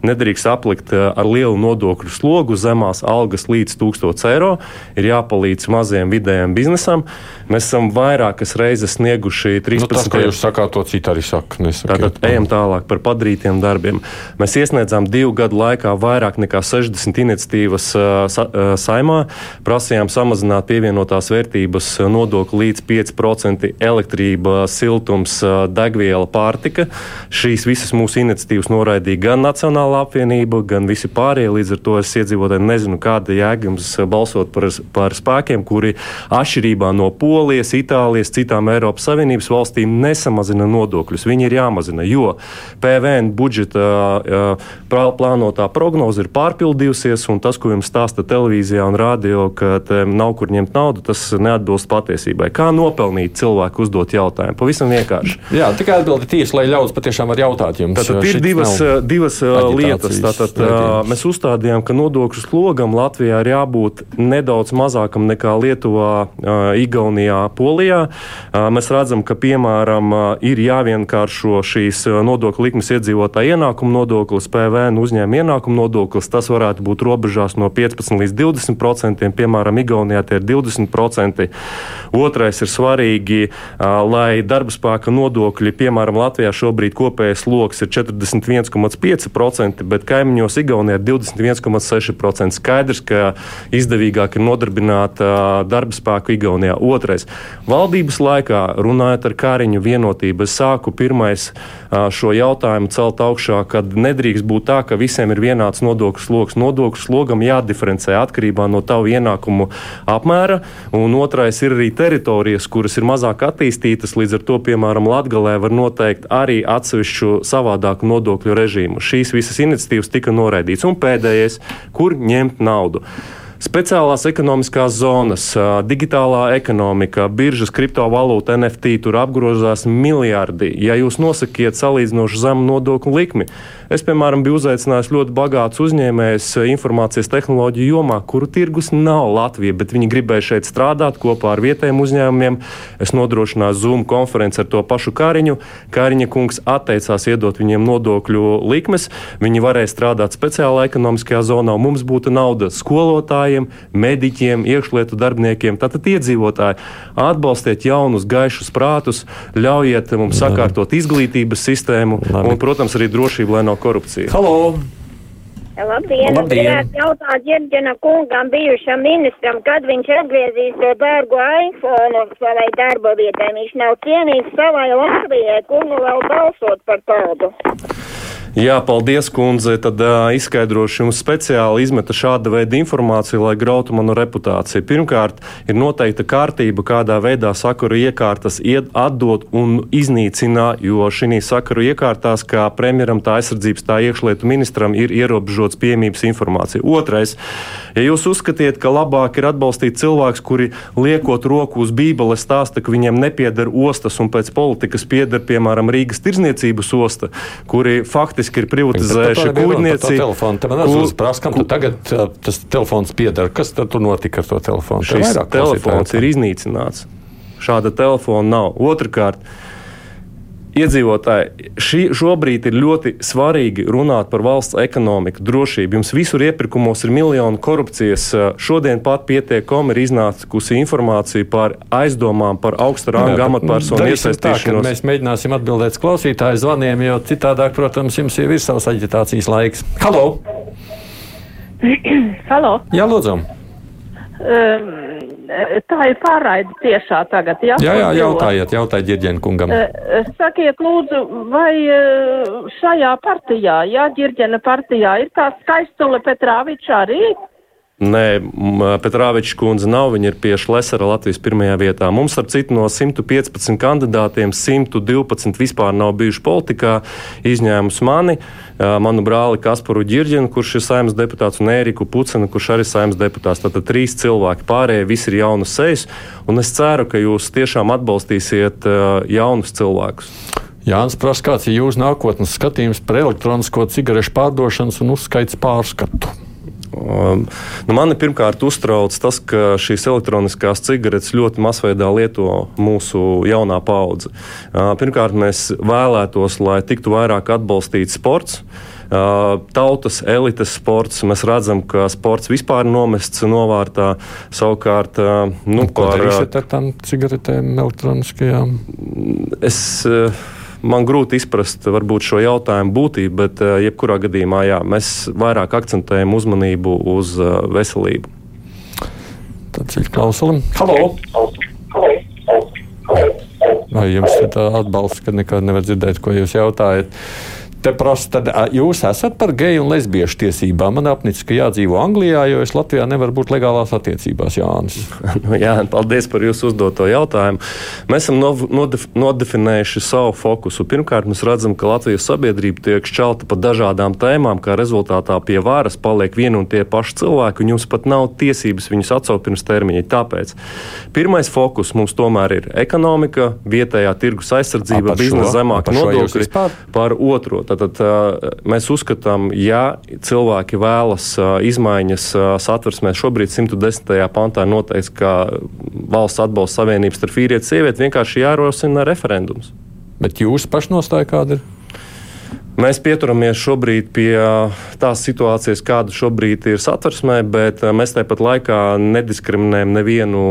nedrīkst aplikt ar lielu nodokļu slogu zemās algas līdz 1000 eiro. Ir jāpalīdz mazajam vidējam biznesam. Mēs esam vairākas reizes snieguši 13. Nu, tas, ko jūs sakāt, to citu arī saka. Nesakiet. Tātad ejam tālāk par padarītiem darbiem. Mēs iesniedzām divu gadu laikā vairāk nekā 60 iniciatīvas sa, saimā prasījām samazināt pievienotās vērtības nodokli līdz 5% elektrība, siltums, degviela, pārtika. Šīs visas mūsu iniciatīvas noraidīja gan Nacionāla apvienība, gan visi pārējie. Līdz ar to es iedzīvotāji nezinu, kāda jēga jums balsot par, par spēkiem, kuri atšķirībā no Polijas, Itālijas, citām Eiropas Savienības valstīm nesamazina nodokļus. Viņi ir jāmazina, jo PVN budžeta plānotā prognoze ir pārpildījusies, un tas, ko jums stāsta televīzijā un rādio, ka nav kur ņemt naudu, tas neatbilst patiesībai. Kā nopelnīt cilvēku uzdot jautājumu? Pavisam vienkārši. Jā, tikai atbildi tieši, lai ļaudis patiešām var jautāt jums. Tātad ir divas, divas lietas. Tātad, mēs uzstādījām, ka nodokļu slogam Latvijā ir jābūt nedaudz mazākam nekā Lietuvā, Igaunijā, Polijā. Mēs redzam, ka piemēram ir jāvienkāršo šīs nodokļu likmes iedzīvotāja ienākuma nodoklis, PVN uzņēmuma ienākuma nodoklis. Tas varētu būt robežās no 15 līdz līdz 20%, piemēram, Igaunijā tie ir 20%. Otrais ir svarīgi, lai darba spēka nodokļi, piemēram, Latvijā šobrīd kopējais lokus ir 41,5%, bet kaimiņos Igaunijā ir 21,6%. Skaidrs, ka izdevīgāk ir nodarbināt darba spēku Igaunijā. Otrais - valdības laikā, runājot ar Kāriņu vienotību, es sāku pirmais šo jautājumu celt augšā, kad nedrīkst būt tā, ka visiem ir vienāds nodokļu sloks. Nodokļu slogam jādiferencē atkarībā no tavu ienākumu apmēra, un otrais ir arī teritorijas, kuras ir mazāk attīstītas. Līdz ar to, piemēram, Latvijā var noteikt arī atsevišķu savādāku nodokļu režīmu. Šīs visas iniciatīvas tika noraidītas. Un pēdējais, kur ņemt naudu. Speciālās ekonomiskās zonas, digitālā ekonomika, biržas, kriptovalūta, NFT tur apgrozās miljardi. Ja jūs nosakiet salīdzinoši zemu nodokļu likmi, es, piemēram, biju uzaicinājis ļoti bagāts uzņēmējs informācijas tehnoloģiju jomā, kuru tirgus nav Latvija, bet viņi gribēja šeit strādāt kopā ar vietējiem uzņēmumiem. Es nodrošināju Zoom konferenci ar to pašu Kāriņu. Kāriņa kungs atteicās iedot viņiem nodokļu likmes. Viņi varēja strādāt speciālā ekonomiskajā zonā, un mums būtu nauda skolotājiem skolotājiem, mediķiem, iekšlietu darbiniekiem. Tātad iedzīvotāji atbalstiet jaunus, gaišus prātus, ļaujiet mums sakārtot izglītības sistēmu Labi. un, protams, arī drošību, lai nav korupcija. Halo! Labdien! Labdien. Es gribētu jautāt Ģerģena kungam, bijušam ministram, kad viņš atgriezīs to dārgo iPhone savai darba vietai. Viņš nav cienīgs savai Latvijai, kur nu vēl balsot par tādu. Jā, paldies, kundze. Tad uh, izskaidrošu jums speciāli izmeta šāda veida informāciju, lai grautu manu reputāciju. Pirmkārt, ir noteikta kārtība, kādā veidā sakaru iekārtas ied, atdot un iznīcinā, jo šī sakaru iekārtās, kā premjeram, tā aizsardzības, tā iekšlietu ministram, ir ierobežots piemības informācija. Otrais, ja jūs uzskatiet, ka labāk ir atbalstīt cilvēkus, kuri liekot roku uz bībeles stāsta, ka viņiem nepieder ostas un pēc politikas pieder, piemēram, Rīgas tirzniecības osta, kuri faktiski faktiski ir privatizējuši. Telefonu, te man uzprasa, kam tu tagad tas telefons pieder. Kas tad tur notika ar to telefonu? Šis telefons ir iznīcināts. Šāda telefona nav. Otrakārt, iedzīvotāji, šī, šobrīd ir ļoti svarīgi runāt par valsts ekonomiku, drošību. Jums visur iepirkumos ir miljoni korupcijas. Šodien pat pietiekami ir iznākusi informācija par aizdomām par augsta ranga amatpersonu iesaistīšanos. Tā, mēs mēģināsim atbildēt klausītāju zvaniem, jo citādāk, protams, jums jau ir savs aģitācijas laiks. Halo! [CLEARS THROAT] Halo! Jā, lūdzu! Um, tā ir pārraide tiešā tagad. Ja? Jā, jā, jautājiet, jautājiet Girģēna kungam. Sakiet, lūdzu, vai šajā partijā, jā, Girģēna partijā ir tā skaistule Petrāviča arī? Nē, Petrāviča kundze nav. Viņa ir pie Šlesera Latvijas pirmajā vietā. Mums, ar citu, no 115 kandidātiem 112 vispār nav bijuši politikā, izņēmus mani, manu brāli Kasparu Girģinu, kurš ir saimnes deputāts, un Ēriku Pucenu, kurš arī ir saimnes deputāts. Tātad trīs cilvēki pārējie, visi ir jaunas sejas, un es ceru, ka jūs tiešām atbalstīsiet jaunus cilvēkus. Jānis prasa, kāds ir jūsu nākotnes skatījums par elektronisko cigarešu pārdošanas un uzskaits pārskatu? Um, nu, mani pirmkārt uztrauc tas, ka šīs elektroniskās cigaretes ļoti masveidā lieto mūsu jaunā paudze. Uh, pirmkārt, mēs vēlētos, lai tiktu vairāk atbalstīts sports. Uh, tautas elites sports. Mēs redzam, ka sports vispār ir nomests novārtā. Savukārt, uh, nu, nu, par tām cigaretēm elektroniskajām. Es, man grūti izprast varbūt, šo jautājumu būtību, bet uh, jebkurā gadījumā jā, mēs vairāk akcentējam uzmanību uz uh, veselību. Tāds ir klausulim. Halo! Vai jums ir atbalsts, ka nekad nevar dzirdēt, ko jūs jautājat? Te prasa, tad jūs esat par geju un lesbiešu tiesībām. Man apnicis, ka jādzīvo Anglijā, jo es Latvijā nevaru būt legālās attiecībās, Jānis. [LAUGHS] nu, jā, paldies par jūsu uzdoto jautājumu. Mēs esam nodef nodefinējuši savu fokusu. Pirmkārt, mēs redzam, ka Latvijas sabiedrība tiek šķelta pa dažādām tēmām, kā rezultātā pie varas paliek vieni un tie paši cilvēki, un jums pat nav tiesības viņus atsaukt pirms termiņa. Tāpēc pirmais fokus mums tomēr ir ekonomika, vietējā tirgus aizsardzība, biznesa zemāka nodokļi par otro. Tātad mēs uzskatām, ja cilvēki vēlas izmaiņas satversmē, šobrīd 110. pantā ir noteikts, ka valsts atbalsta savienības starp vīrieti un sievieti vienkārši jārosina referendums. Bet jūsu pašnostāja kāda ir? Mēs pieturamies šobrīd pie tās situācijas, kāda šobrīd ir satversmē, bet mēs tāpat laikā nediskriminējam nevienu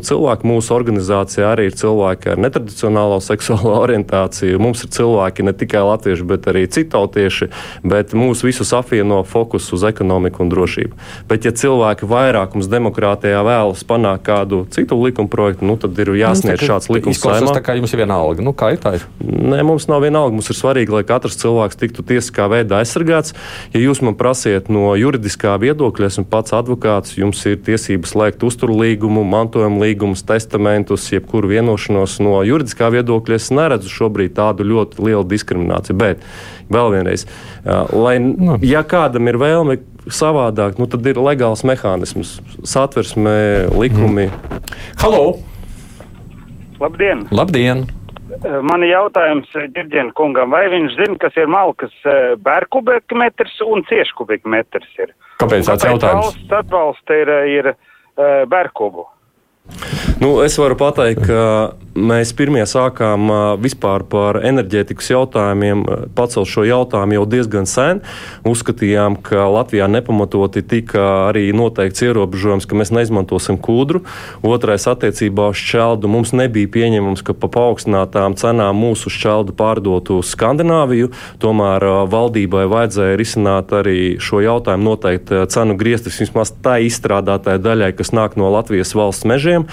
cilvēku. Mūsu organizācijā arī ir cilvēki ar netradicionālo [LAUGHS] seksuālo orientāciju. Mums ir cilvēki ne tikai latvieši, bet arī citautieši, bet mūs visus apvieno fokus uz ekonomiku un drošību. Bet, ja cilvēki vairākums demokrātijā vēlas panākt kādu citu likuma projektu, nu, tad ir jāsniedz šāds likums. Tas tā kā jums ir vienalga. Nu, kā ir tā? Ir? Nē, mums nav vienalga. Mums ir svarīgi, lai katrs cilvēks cilvēks tiktu tiesiskā veidā aizsargāts. Ja jūs man prasiet no juridiskā viedokļa, esmu pats advokāts, jums ir tiesības slēgt uzturlīgumu, mantojuma līgumus, testamentus, jebkuru vienošanos no juridiskā viedokļa. Es neredzu šobrīd tādu ļoti lielu diskrimināciju. Bet vēl vienreiz, lai. Nu. ja kādam ir vēlme savādāk, nu, tad ir legāls mehānisms, satversme, likumi. Mm. Halo! Labdien! Labdien. Eh, man ir jautājums Girģēna eh, kungam, vai viņš zina, kas ir malkas eh, bērkubikmetrs un cieškubikmetrs ir? Kāpēc tāds jautājums? Valsts atbalsta ir, ir bērkubu. Nu, es varu pateikt, ka mēs pirmie sākām vispār par enerģētikas jautājumiem pacelt šo jautājumu jau diezgan sen. Uzskatījām, ka Latvijā nepamatoti tika arī noteikts ierobežojums, ka mēs neizmantosim kūdru. Otrais attiecībā uz šķeldu mums nebija pieņemams, ka pa paaugstinātām cenām mūsu šķeldu pārdotu uz Skandināviju. Tomēr valdībai vajadzēja risināt arī šo jautājumu noteikti cenu griestis vismaz tai izstrādātāji daļai, kas nāk no Latvijas valsts mežiem.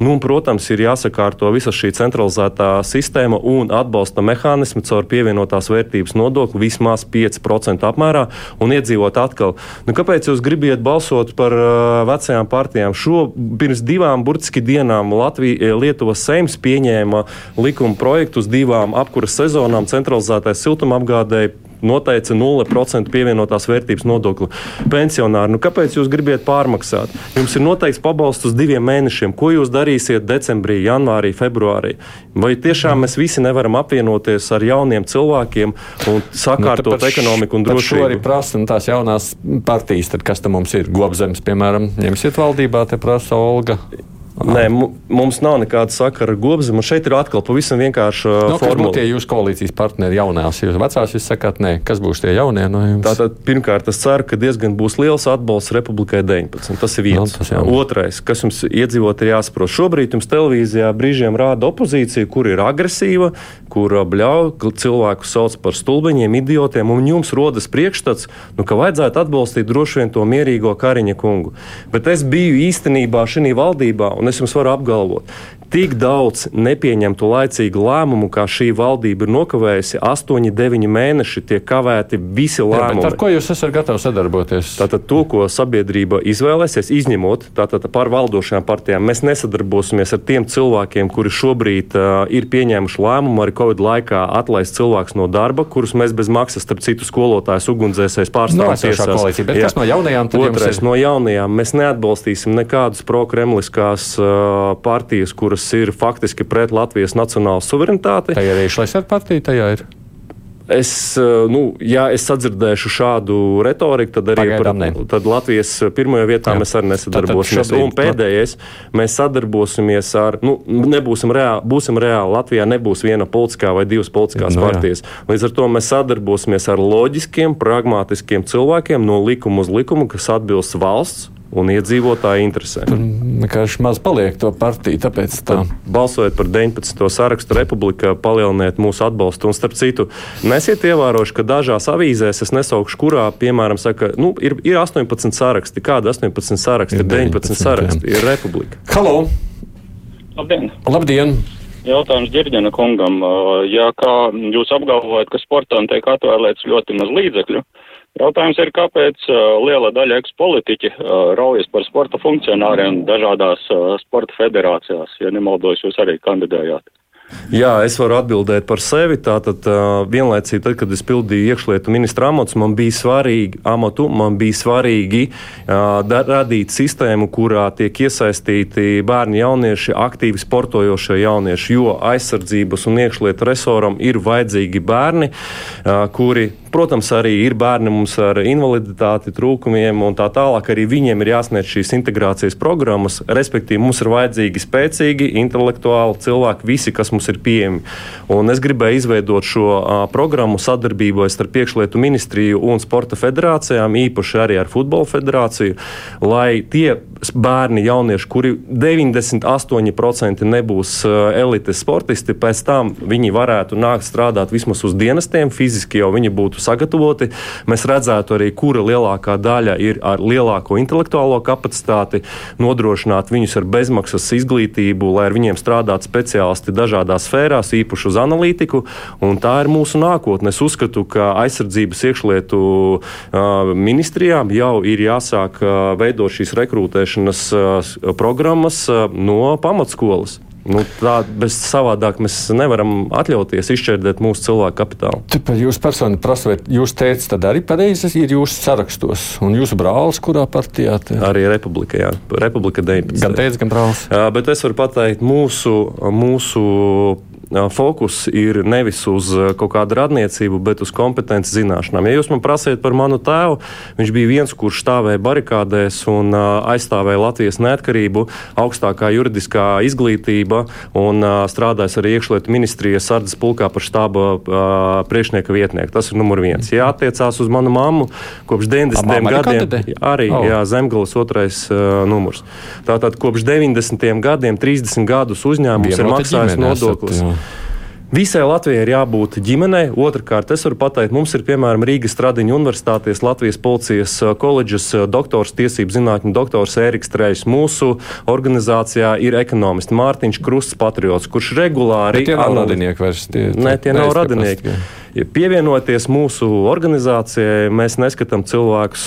Nu, un, protams, ir jāsakārto viss visa šī centralizētā sistēma un atbalsta mehānismi caur pievienotās vērtības nodokli vismaz 5% apmērā un iedzīvot atkal. Nu, kāpēc jūs gribiet balsot par uh, vecajām partijām? Šo pirms divām burtiski dienām Latvija, eh, Lietuvas Seims pieņēma likuma projektu uz divām apkuras sezonām centralizētai siltumapgādēji noteica 0% pievienotās vērtības nodokli pensionāri. Nu, kāpēc jūs gribiet pārmaksāt? Jums ir noteikts pabalsts uz diviem mēnešiem. Ko jūs darīsiet decembrī, janvārī, februārī? Vai tiešām mēs visi nevaram apvienoties ar jauniem cilvēkiem un sakārtot nu, ekonomiku un drošību? To arī prasa nu, tās jaunās partijas, tad kas tam mums ir? Gobzems, piemēram, ņemsiet valdībā, te prasa Olga. Nē, mums nav nekāda sakara ar gobzemu. Šeit ir atkal pavisam vienkārša no, nu, formula. Tie jūsu koalīcijas partneri jaunās? Jūs vecās jūs sakāt, nē, kas būs tie jaunie no jums? Tātad, pirmkārt, es ceru, ka diezgan būs liels atbalsts Republikai 19. Tas ir viens. No, tas jau. Otrais, kas jums iedzīvot ir jāsaprot. Šobrīd jums televīzijā brīžiem rāda opozīcija, kur ir agresīva, kur bļauj, cilvēku sauc par stulbeņiem, idiotiem, un jums rodas priekšstats, nu, ka vajadzētu atbalstīt droši vien to mierīgo Kariņa kungu. Bet es biju īstenībā šī valdībā un es jums varu apgalvot, tik daudz nepieņemtu laicīgu lēmumu, kā šī valdība ir nokavējusi. 8, 9 mēneši tiek kavēti visi lēmumi. Jā, ar ko jūs esat gatavi sadarboties? Tātad to, ko sabiedrība izvēlēsies, izņemot tātad par valdošajām partijām, mēs nesadarbosimies ar tiem cilvēkiem, kuri šobrīd uh, ir pieņēmuši lēmumu arī Covid laikā atlaist cilvēkus no darba, kurus mēs bez maksas, starp citu, skolotājus ugunsdzēsēs pārstāvjam. No, jaunajām? Otrais, no jaunajām mēs neatbalstīsim nekādas prokremliskās partijas, kuras ir faktiski pret Latvijas nacionālo suverenitāti. Tā ir arī Šlesera partija, tajā ir. Es, eh, nu, ja es sadzirdēšu šādu retoriku, tad arī Pagaidām par, tad Latvijas pirmajā vietā Jā. mēs arī nesadarbosimies. Tad, tad un pēdējais, mēs sadarbosimies ar, nu, nebūsim reāli, būsim reāli. Latvijā nebūs viena politiskā vai divas politiskās no, partijas. Līdz ar to mēs sadarbosimies ar loģiskiem, pragmatiskiem cilvēkiem no likuma uz likumu, kas atbilst valsts un iedzīvotāju interesēm. Tur vienkārši maz paliek to partiju. Tāpēc tā. Tad, balsojot par 19. sarakstu, Republika palieliniet mūsu atbalstu. Un, starp citu, nesiet ievērojuši, ka dažās avīzēs, es nesaukšu, kurā, piemēram, saka, nu, ir, ir 18 saraksti. Kāda 18 saraksti? Ir 19, 19 saraksti. Jā. Ir Republika. Halo! Labdien! Labdien. Jautājums Girģena kungam. Ja kā jūs apgalvojat, ka sportam tiek atvēlēts ļoti maz līdzekļu, Jautājums ir, kāpēc liela daļa ekspolitiķi raujas par sporta funkcionāriem dažādās sporta federācijās, ja nemaldos, jūs arī kandidējāt. Jā, es varu atbildēt par sevi. Tātad vienlaicīgi, tad, kad es pildīju iekšlietu ministra amatu, man bija svarīgi, amatu, man bija svarīgi uh, radīt sistēmu, kurā tiek iesaistīti bērni, jaunieši, aktīvi sportojošie jaunieši, jo aizsardzības un iekšlietu resoram ir vajadzīgi bērni, uh, kuri Protams, arī ir bērni mums ar invaliditāti, trūkumiem un tā tālāk. Arī viņiem ir jāsniedz šīs integrācijas programmas. Respektīvi, mums ir vajadzīgi spēcīgi, intelektuāli cilvēki, visi, kas mums ir pieejami. Un es gribēju izveidot šo a, programmu sadarbībā starp iekšlietu ministriju un sporta federācijām, īpaši arī ar futbola federāciju, lai tie bērni, jaunieši, kuri 98% nebūs elites sportisti, pēc tam viņi varētu nākt strādāt vismaz uz dienestiem, fiziski jau viņi būtu sagatavoti. Mēs redzētu arī, kura lielākā daļa ir ar lielāko intelektuālo kapacitāti, nodrošināt viņus ar bezmaksas izglītību, lai ar viņiem strādātu speciālisti dažādās sfērās, īpaši uz analītiku. Tā ir mūsu nākotne. Es uzskatu, ka aizsardzības iekšlietu uh, ministrijām jau ir jāsāk uh, veidot šīs rekrutēšanas uh, programmas no pamatskolas. Nu, tā bez savādāk mēs nevaram atļauties izšķērdēt mūsu cilvēku kapitālu. Tāpēc jūs personīgi prasat, jūs teicat, tad arī pareizi ir jūsu sarakstos. Un jūsu brālis, kurā partijā? Te? Arī Republika, jā. Republika 19. Gan teica, gan brālis. Jā, bet es varu pateikt, mūsu, mūsu fokus ir nevis uz kaut kādu radniecību, bet uz kompetenci zināšanām. Ja jūs man prasiet par manu tēvu, viņš bija viens, kurš stāvēja barikādēs un aizstāvēja Latvijas neatkarību, augstākā juridiskā izglītība un strādājis arī iekšlietu ministrijas sardzes pulkā par štāba priekšnieka vietnieku. Tas ir numur viens. Ja attiecās uz manu mammu, kopš 90. gadiem arī oh. jā, Zemgales otrais uh, numurs. Tātad kopš 90. gadiem 30 gadus uzņēmums ir maksājis nodokļus. Visai Latvijai ir jābūt ģimenei. Otrakārt, es varu pateikt, mums ir piemēram Rīgas Stradiņa Universitātes Latvijas policijas koledžas doktors, tiesību zinātņu doktors Ēriks Trējs. Mūsu organizācijā ir ekonomists Mārtiņš Krusts Patriots, kurš regulāri. Bet tie nav radinieki vairs. Tie, tie, ne, tie nav radinieki. Pastīgi. Pievienoties mūsu organizācijai, mēs neskatām cilvēkus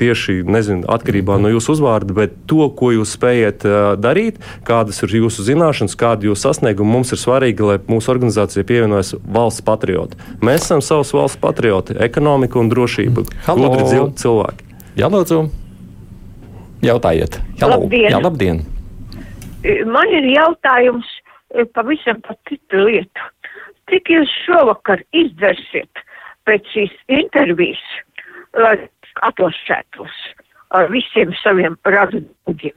tieši nezinu, atkarībā no jūsu uzvārda, bet to, ko jūs spējat darīt, kādas ir jūsu zināšanas, kāda ir jūsu sasnieguma. Mums ir svarīgi, lai mūsu organizācija pievienojas valsts patrioti. Mēs esam savs valsts patrioti, ekonomika un drošība. Gudri cilvēki. Jā, lūdzu. Jautājiet. Halo. Labdien. Jā, labdien. Man ir jautājums pavisam par citu lietu. Cik jūs šovakar izdzersiet pēc šīs intervijas, lai atlasētos ar visiem saviem radumiem?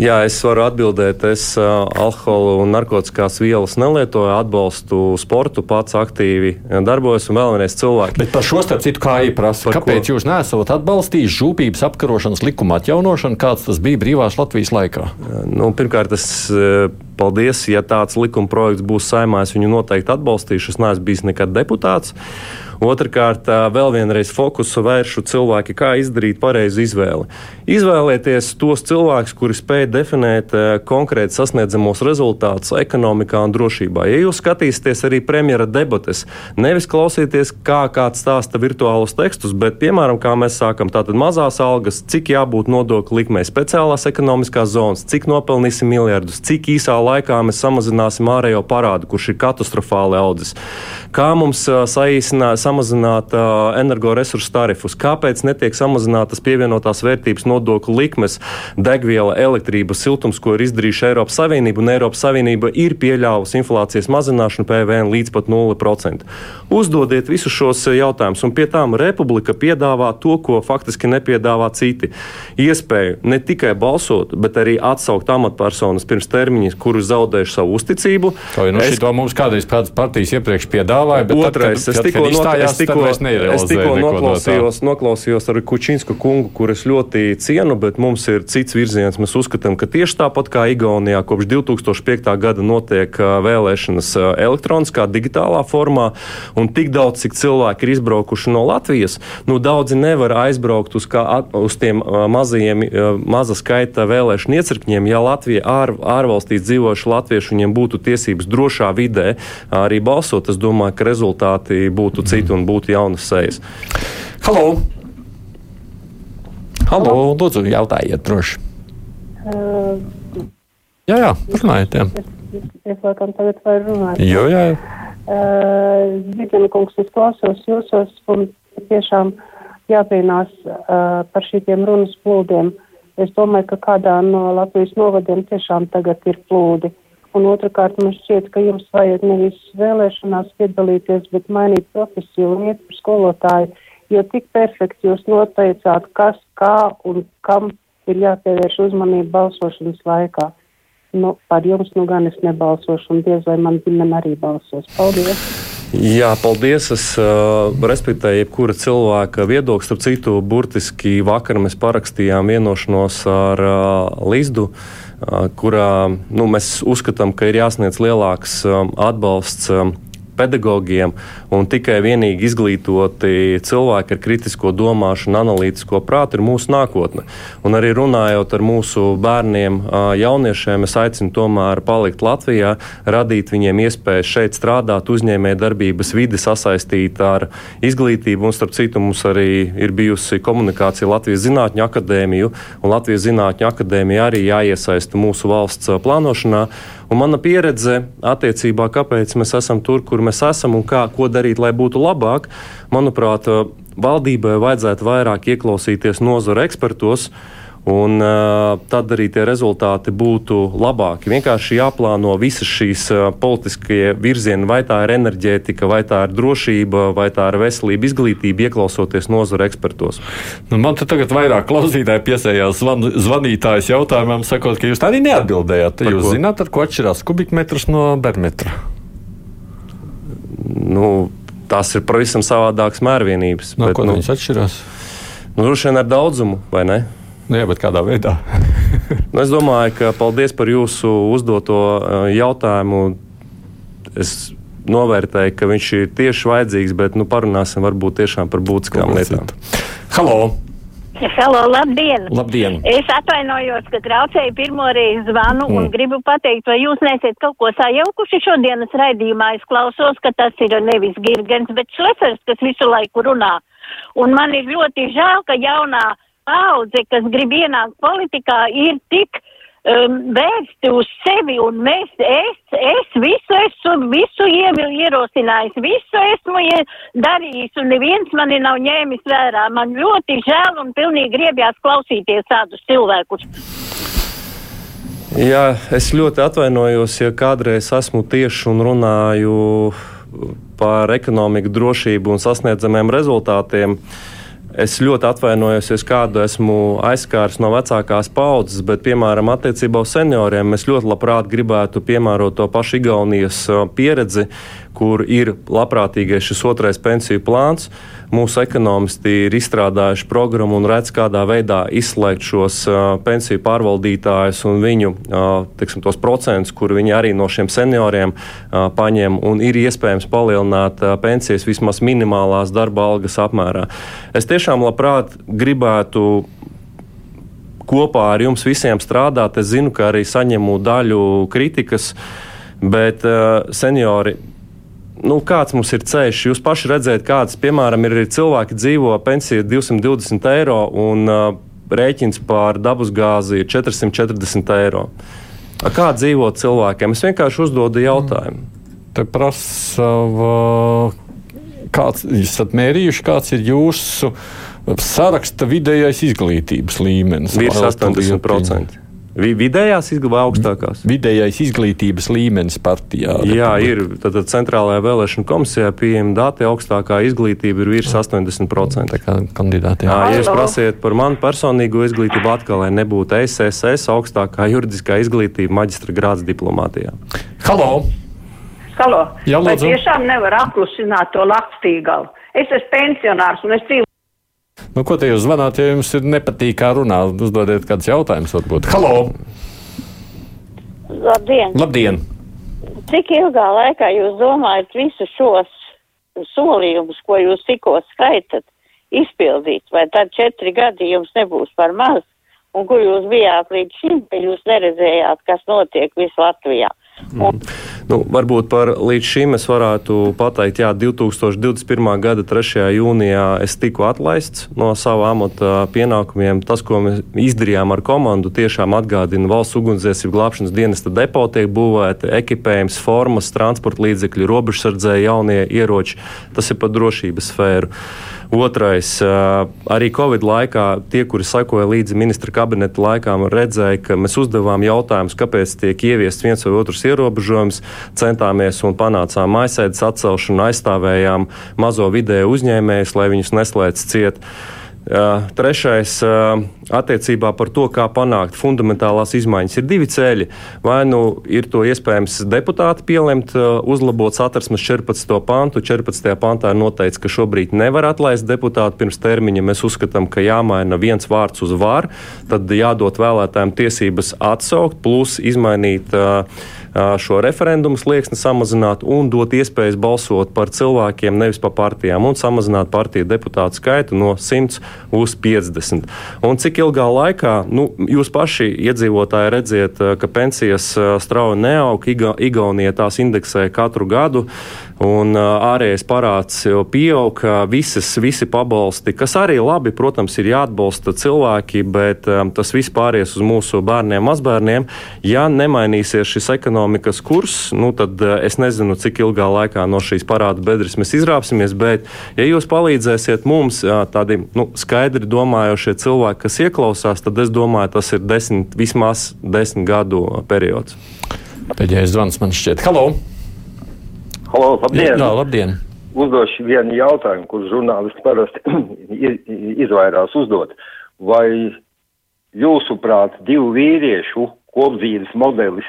Jā, es varu atbildēt. Es alkohola un narkotikās vielas nelietoju, atbalstu sportu, pats aktīvi darbojos un vēl vienreiz cilvēki. Bet par šo starp citu, kā ir prasa, kāpēc ko? jūs nesat atbalstījis žūpības apkarošanas likuma atjaunošanu, kāds tas bija brīvās Latvijas laikā? Nu, pirmkārt, es paldies, ja tāds likuma projekts būs saimā, es viņu noteikti atbalstīšu. Es neesmu bijis nekad deputāts. Otrakārt, vēl vienreiz fokusu vēršu cilvēki, kā izdarīt pareizu izvēli. Izvēlieties tos cilvēkus, kuri spēj definēt konkrēti sasniedzamos rezultātus ekonomikā un drošībā. Ja jūs skatīsieties arī premjera debates, nevis klausieties, kā kāds stāsta virtuālus tekstus, bet, piemēram, kā mēs sākam, tātad mazās algas, cik jābūt nodokļu likmei, speciālās ekonomiskās zonas, cik nopelnīsim miljardus, cik īsā laikā mēs samazināsim ārējo parādu, kurš ir katastrofāli audzis. Kā mums saīsināt, samazināt energoresursu tarifus? Kāpēc netiek samazinātas pievienotās vērtības nodokļu likmes, degviela, elektrība, siltums, ko ir izdarījuši Eiropas Savienība, un Eiropas Savienība ir pieļāvusi inflācijas mazināšanu PVN līdz pat 0%? Uzdodiet visus šos jautājumus, un pie tām Republika piedāvā to, ko faktiski nepiedāvā citi. Iespēju ne tikai balsot, bet arī atsaukt amatpersonas pirms termiņa, kurus zaudējuši savu uzticību. To, nu, es... mums kādreiz partijas iepriekš piedāvāja piedāvāja. Otrais, tad, kad, es tikko, es tikko, es tikko noklausījos, noklausījos ar Kučinsku kungu, kurus ļoti cienu, bet mums ir cits virziens. Mēs uzskatām, ka tieši tāpat kā Igaunijā kopš 2005. gada notiek vēlēšanas elektroniskā, digitālā formā, un tik daudz, cik cilvēki ir izbraukuši no Latvijas, nu daudzi nevar aizbraukt uz, kā, uz tiem mazajiem, maza skaita vēlēšanu iecirkņiem, ja Latvija ār, ārvalstīs dzīvojuši latvieši viņiem būtu tiesības drošā vidē arī balsot. Es domāju, ka rezultāti būtu citi un būtu jaunas sejas. Halo! Halo, lūdzu, jautājiet droši. Uh, jā, jā, runājiet. Jā. Es, es laikam tagad varu runāt. Jo, jā. Uh, Zigana kungs, es klausos jūsos un tiešām jābrīnās uh, par šītiem runas plūdiem. Es domāju, ka kādā no Latvijas novadiem tiešām tagad ir plūdi. Un otrkārt, man šķiet, ka jums vajag nevis vēlēšanās piedalīties, bet mainīt profesiju un iet par skolotāju, jo tik perfekti jūs noteicāt, kas, kā un kam ir jāpievērš uzmanība balsošanas laikā. Nu, par jums nu gan es nebalsošu, un diez vai man ģimene arī balsos. Paldies! Jā, paldies. Es uh, respektēju jebkura cilvēka viedokli. Starp citu, burtiski vakar mēs parakstījām vienošanos ar uh, Līsdu. Uh, kurā nu, mēs uzskatām, ka ir jāsniedz lielāks atbalsts pedagogiem un tikai vienīgi izglītoti cilvēki ar kritisko domāšanu, analītisko prātu ir mūsu nākotne. Un arī runājot ar mūsu bērniem, jauniešiem, es aicinu tomēr palikt Latvijā, radīt viņiem iespēju šeit strādāt, uzņēmē darbības vidi sasaistīt ar izglītību. Un, starp citu, mums arī ir bijusi komunikācija Latvijas Zinātņu akadēmiju, un Latvijas Zinātņu akadēmija arī jāiesaista mūsu valsts plānošanā. Un mana pieredze attiecībā, kāpēc mēs esam tur, kur mēs esam un kā, ko darīt, lai būtu labāk, manuprāt, valdībai vajadzētu vairāk ieklausīties nozara ekspertos. Un uh, tad arī tie rezultāti būtu labāki. Vienkārši jāplāno visas šīs uh, politiskie virzieni, vai tā ir enerģētika, vai tā ir drošība, vai tā ir veselība, izglītība, ieklausoties nozara ekspertos. Nu, man te tagad vairāk klausītāji piesējās zvan, zvanītājas jautājumam, sakot, ka jūs tā arī neatbildējāt. Par jūs ko? zināt, ar ko atšķirās kubikmetrs no bermetra? Nu, tās ir pavisam savādākas mērvienības. No bet, ko nu, viņas atšķirās? Nu, droši vien ar daudzumu, vai ne? Nu, jā, bet kādā veidā? nu, es domāju, ka paldies par jūsu uzdoto jautājumu. Es novērtēju, ka viņš ir tieši vajadzīgs, bet nu, parunāsim varbūt tiešām par būtiskām lietām. Halo! Halo, labdien! labdien! Es atvainojos, ka traucēju pirmo reizi zvanu mm. un gribu pateikt, vai jūs nesat kaut ko sajaukuši šodienas raidījumā. Es klausos, ka tas ir nevis Girgens, bet Šlefers, kas visu laiku runā. Un man ir ļoti žēl, ka jaunā paudze, kas grib ienākt politikā, ir tik um, vērsti uz sevi, un mēs, es, es visu esmu, visu ievil ierosinājis, visu esmu darījis, un neviens mani nav ņēmis vērā. Man ļoti žēl un pilnīgi griebjās klausīties tādus cilvēkus. Jā, es ļoti atvainojos, ja kādreiz esmu tieši un runāju par ekonomiku, drošību un sasniedzamiem rezultātiem. Uh, Es ļoti atvainojos, ja kādu esmu aizskārs no vecākās paudzes, bet, piemēram, attiecībā uz senioriem mēs ļoti labprāt gribētu piemērot to pašu Igaunijas pieredzi, kur ir labprātīgais šis otrais pensiju plāns. Mūsu ekonomisti ir izstrādājuši programmu un redz, kādā veidā izslēgt šos pensiju pārvaldītājus un viņu tos procentus, kur viņi arī no šiem senioriem paņem, ir iespējams palielināt pensijas vismaz minimālās darba algas apmērā. Es tiešām labprāt gribētu kopā ar jums visiem strādāt. Es zinu, ka arī saņemu daļu kritikas, bet uh, seniori nu, kāds mums ir ceļš. Jūs paši redzat, kāds, piemēram, ir cilvēki dzīvo pensija 220 eiro un uh, rēķins par dabasgāzi ir 440 eiro. Kā dzīvo cilvēkiem? Es vienkārši uzdodu jautājumu. Te prasa, kāds jūs esat mērījuši, kāds ir jūsu saraksta vidējais izglītības līmenis? Virs 80%. Vidējās izglītības augstākās? Vidējais izglītības līmenis partijā. Jā, ir. Tad, tad centrālajā vēlēšana komisijā pieejama dati augstākā izglītība ir virs 80%. Tā kā kandidāti. Jā, ja jūs prasiet par manu personīgo izglītību, atkal, lai nebūtu SSS augstākā juridiskā izglītība maģistra grāds diplomātijā. Halo! Halo! Jā, Vai tiešām nevar apklusināt to lakstīgalu? Es esmu pensionārs un es dzīvoju. Nu, ko te jūs zvanāt, ja jums ir nepatīk kā runā? Uzdodiet kādus jautājumus, varbūt. Halo! Labdien! Labdien! Cik ilgā laikā jūs domājat visus šos solījumus, ko jūs tikko skaitat, izpildīt? Vai tad četri gadi jums nebūs par maz? Un kur jūs bijāt līdz šim, ka jūs neredzējāt, kas notiek visu Latvijā? Un, Nu, varbūt par līdz šim es varētu pateikt, jā, 2021. gada 3. jūnijā es tiku atlaists no sava amata pienākumiem. Tas, ko mēs izdarījām ar komandu, tiešām atgādina valsts ugunsdzēsību glābšanas dienesta depo, tiek būvēti ekipējums, formas, transporta līdzekļi, robežsardzē, jaunie ieroči. Tas ir par drošības sfēru. Otrais, arī Covid laikā tie, kuri sekoja līdzi ministra kabineta laikām, redzēja, ka mēs uzdevām jautājumus, kāpēc tiek ieviests viens vai otrs ierobežojums. Centāmies un panācām aizsēdes atcelšanu, aizstāvējām mazo vidēju uzņēmējus, lai viņus neslēdz ciet. Uh, trešais, uh, attiecībā par to, kā panākt fundamentālās izmaiņas, ir divi ceļi. Vai nu ir to iespējams deputāti pielemt, uh, uzlabot satversmes 14. pantu. 14. pantā ir noteikts, ka šobrīd nevar atlaist deputātu pirms termiņa. Mēs uzskatām, ka jāmaina viens vārds uz var, tad jādod vēlētājiem tiesības atsaukt, plus izmainīt šo referendumu slieksni samazināt un dot iespējas balsot par cilvēkiem, nevis par partijām, un samazināt partiju deputātu skaitu no 100 uz 50. Un cik ilgā laikā, nu, jūs paši iedzīvotāji redziet, ka pensijas strauji neaug, Iga, Igaunija tās indeksē katru gadu. Un ārējais parāds jau pieaug, visas, visi pabalsti, kas arī labi, protams, ir jāatbalsta cilvēki, bet um, tas viss pāries uz mūsu bērniem, mazbērniem. Ja nemainīsies šis ekonomikas kurs, nu, tad uh, es nezinu, cik ilgā laikā no šīs parāda bedres mēs izrāpsimies, bet ja jūs palīdzēsiet mums, uh, tādi nu, skaidri domājošie cilvēki, kas ieklausās, tad es domāju, tas ir desmit, vismaz desmit gadu periods. Pēdējais zvans man šķiet. Halo! Halo, labdien! Jā, labdien! Uzdošu vienu jautājumu, kurus žurnālisti parasti [CLEARS THROAT] izvairās uzdot. Vai jūsuprāt, divu vīriešu kopdzīves modelis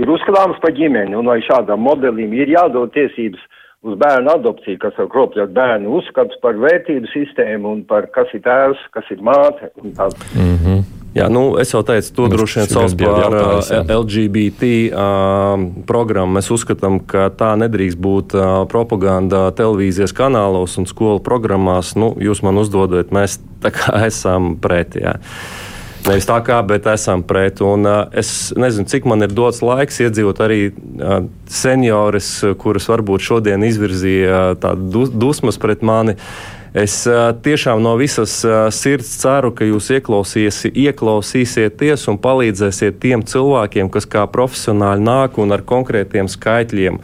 ir uzskatāms par ģimeni, un vai šādam modelim ir jādod tiesības uz bērnu adopciju, kas var kropļot bērnu uzskats par vērtību sistēmu un par kas ir tēvs, kas ir māte un tā. Mm -hmm. Jā, nu, es jau teicu, to droši vien sauc par uh, LGBT uh, programmu. Mēs uzskatām, ka tā nedrīkst būt uh, propaganda televīzijas kanālos un skolu programmās. Nu, jūs man uzdodat, mēs tā kā [LAUGHS] esam pret. Jā. Nevis tā kā, bet esam pret. Un, uh, es nezinu, cik man ir dots laiks iedzīvot arī uh, seniorus, kuras varbūt šodien izvirzīja uh, tādu dusmas pret mani. Es uh, tiešām no visas uh, sirds ceru, ka jūs ieklausīsieties un palīdzēsiet tiem cilvēkiem, kas kā profesionāļi nāk un ar konkrētiem skaitļiem uh,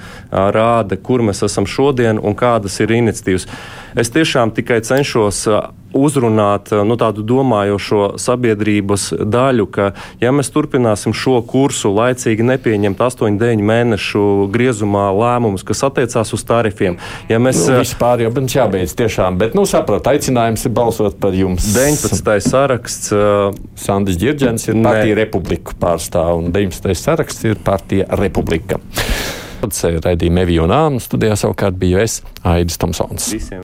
rāda, kur mēs esam šodien un kādas ir iniciatīvas. Es tiešām tikai cenšos uzrunāt nu, tādu domājošo sabiedrības daļu, ka ja mēs turpināsim šo kursu laicīgi nepieņemt 8-9 mēnešu griezumā lēmumus, kas attiecās uz tarifiem, ja mēs. Nu, vispār jau mums jābeidz tiešām, bet, nu, saprot, aicinājums ir balsot par jums. 19. saraksts. Sandis Girģens ir partija Republiku pārstāv un 19. saraksts ir partija Republika. Tad raidījuma Evija un Āmas studijā savukārt biju es, Aidis Tomsons. Visiem.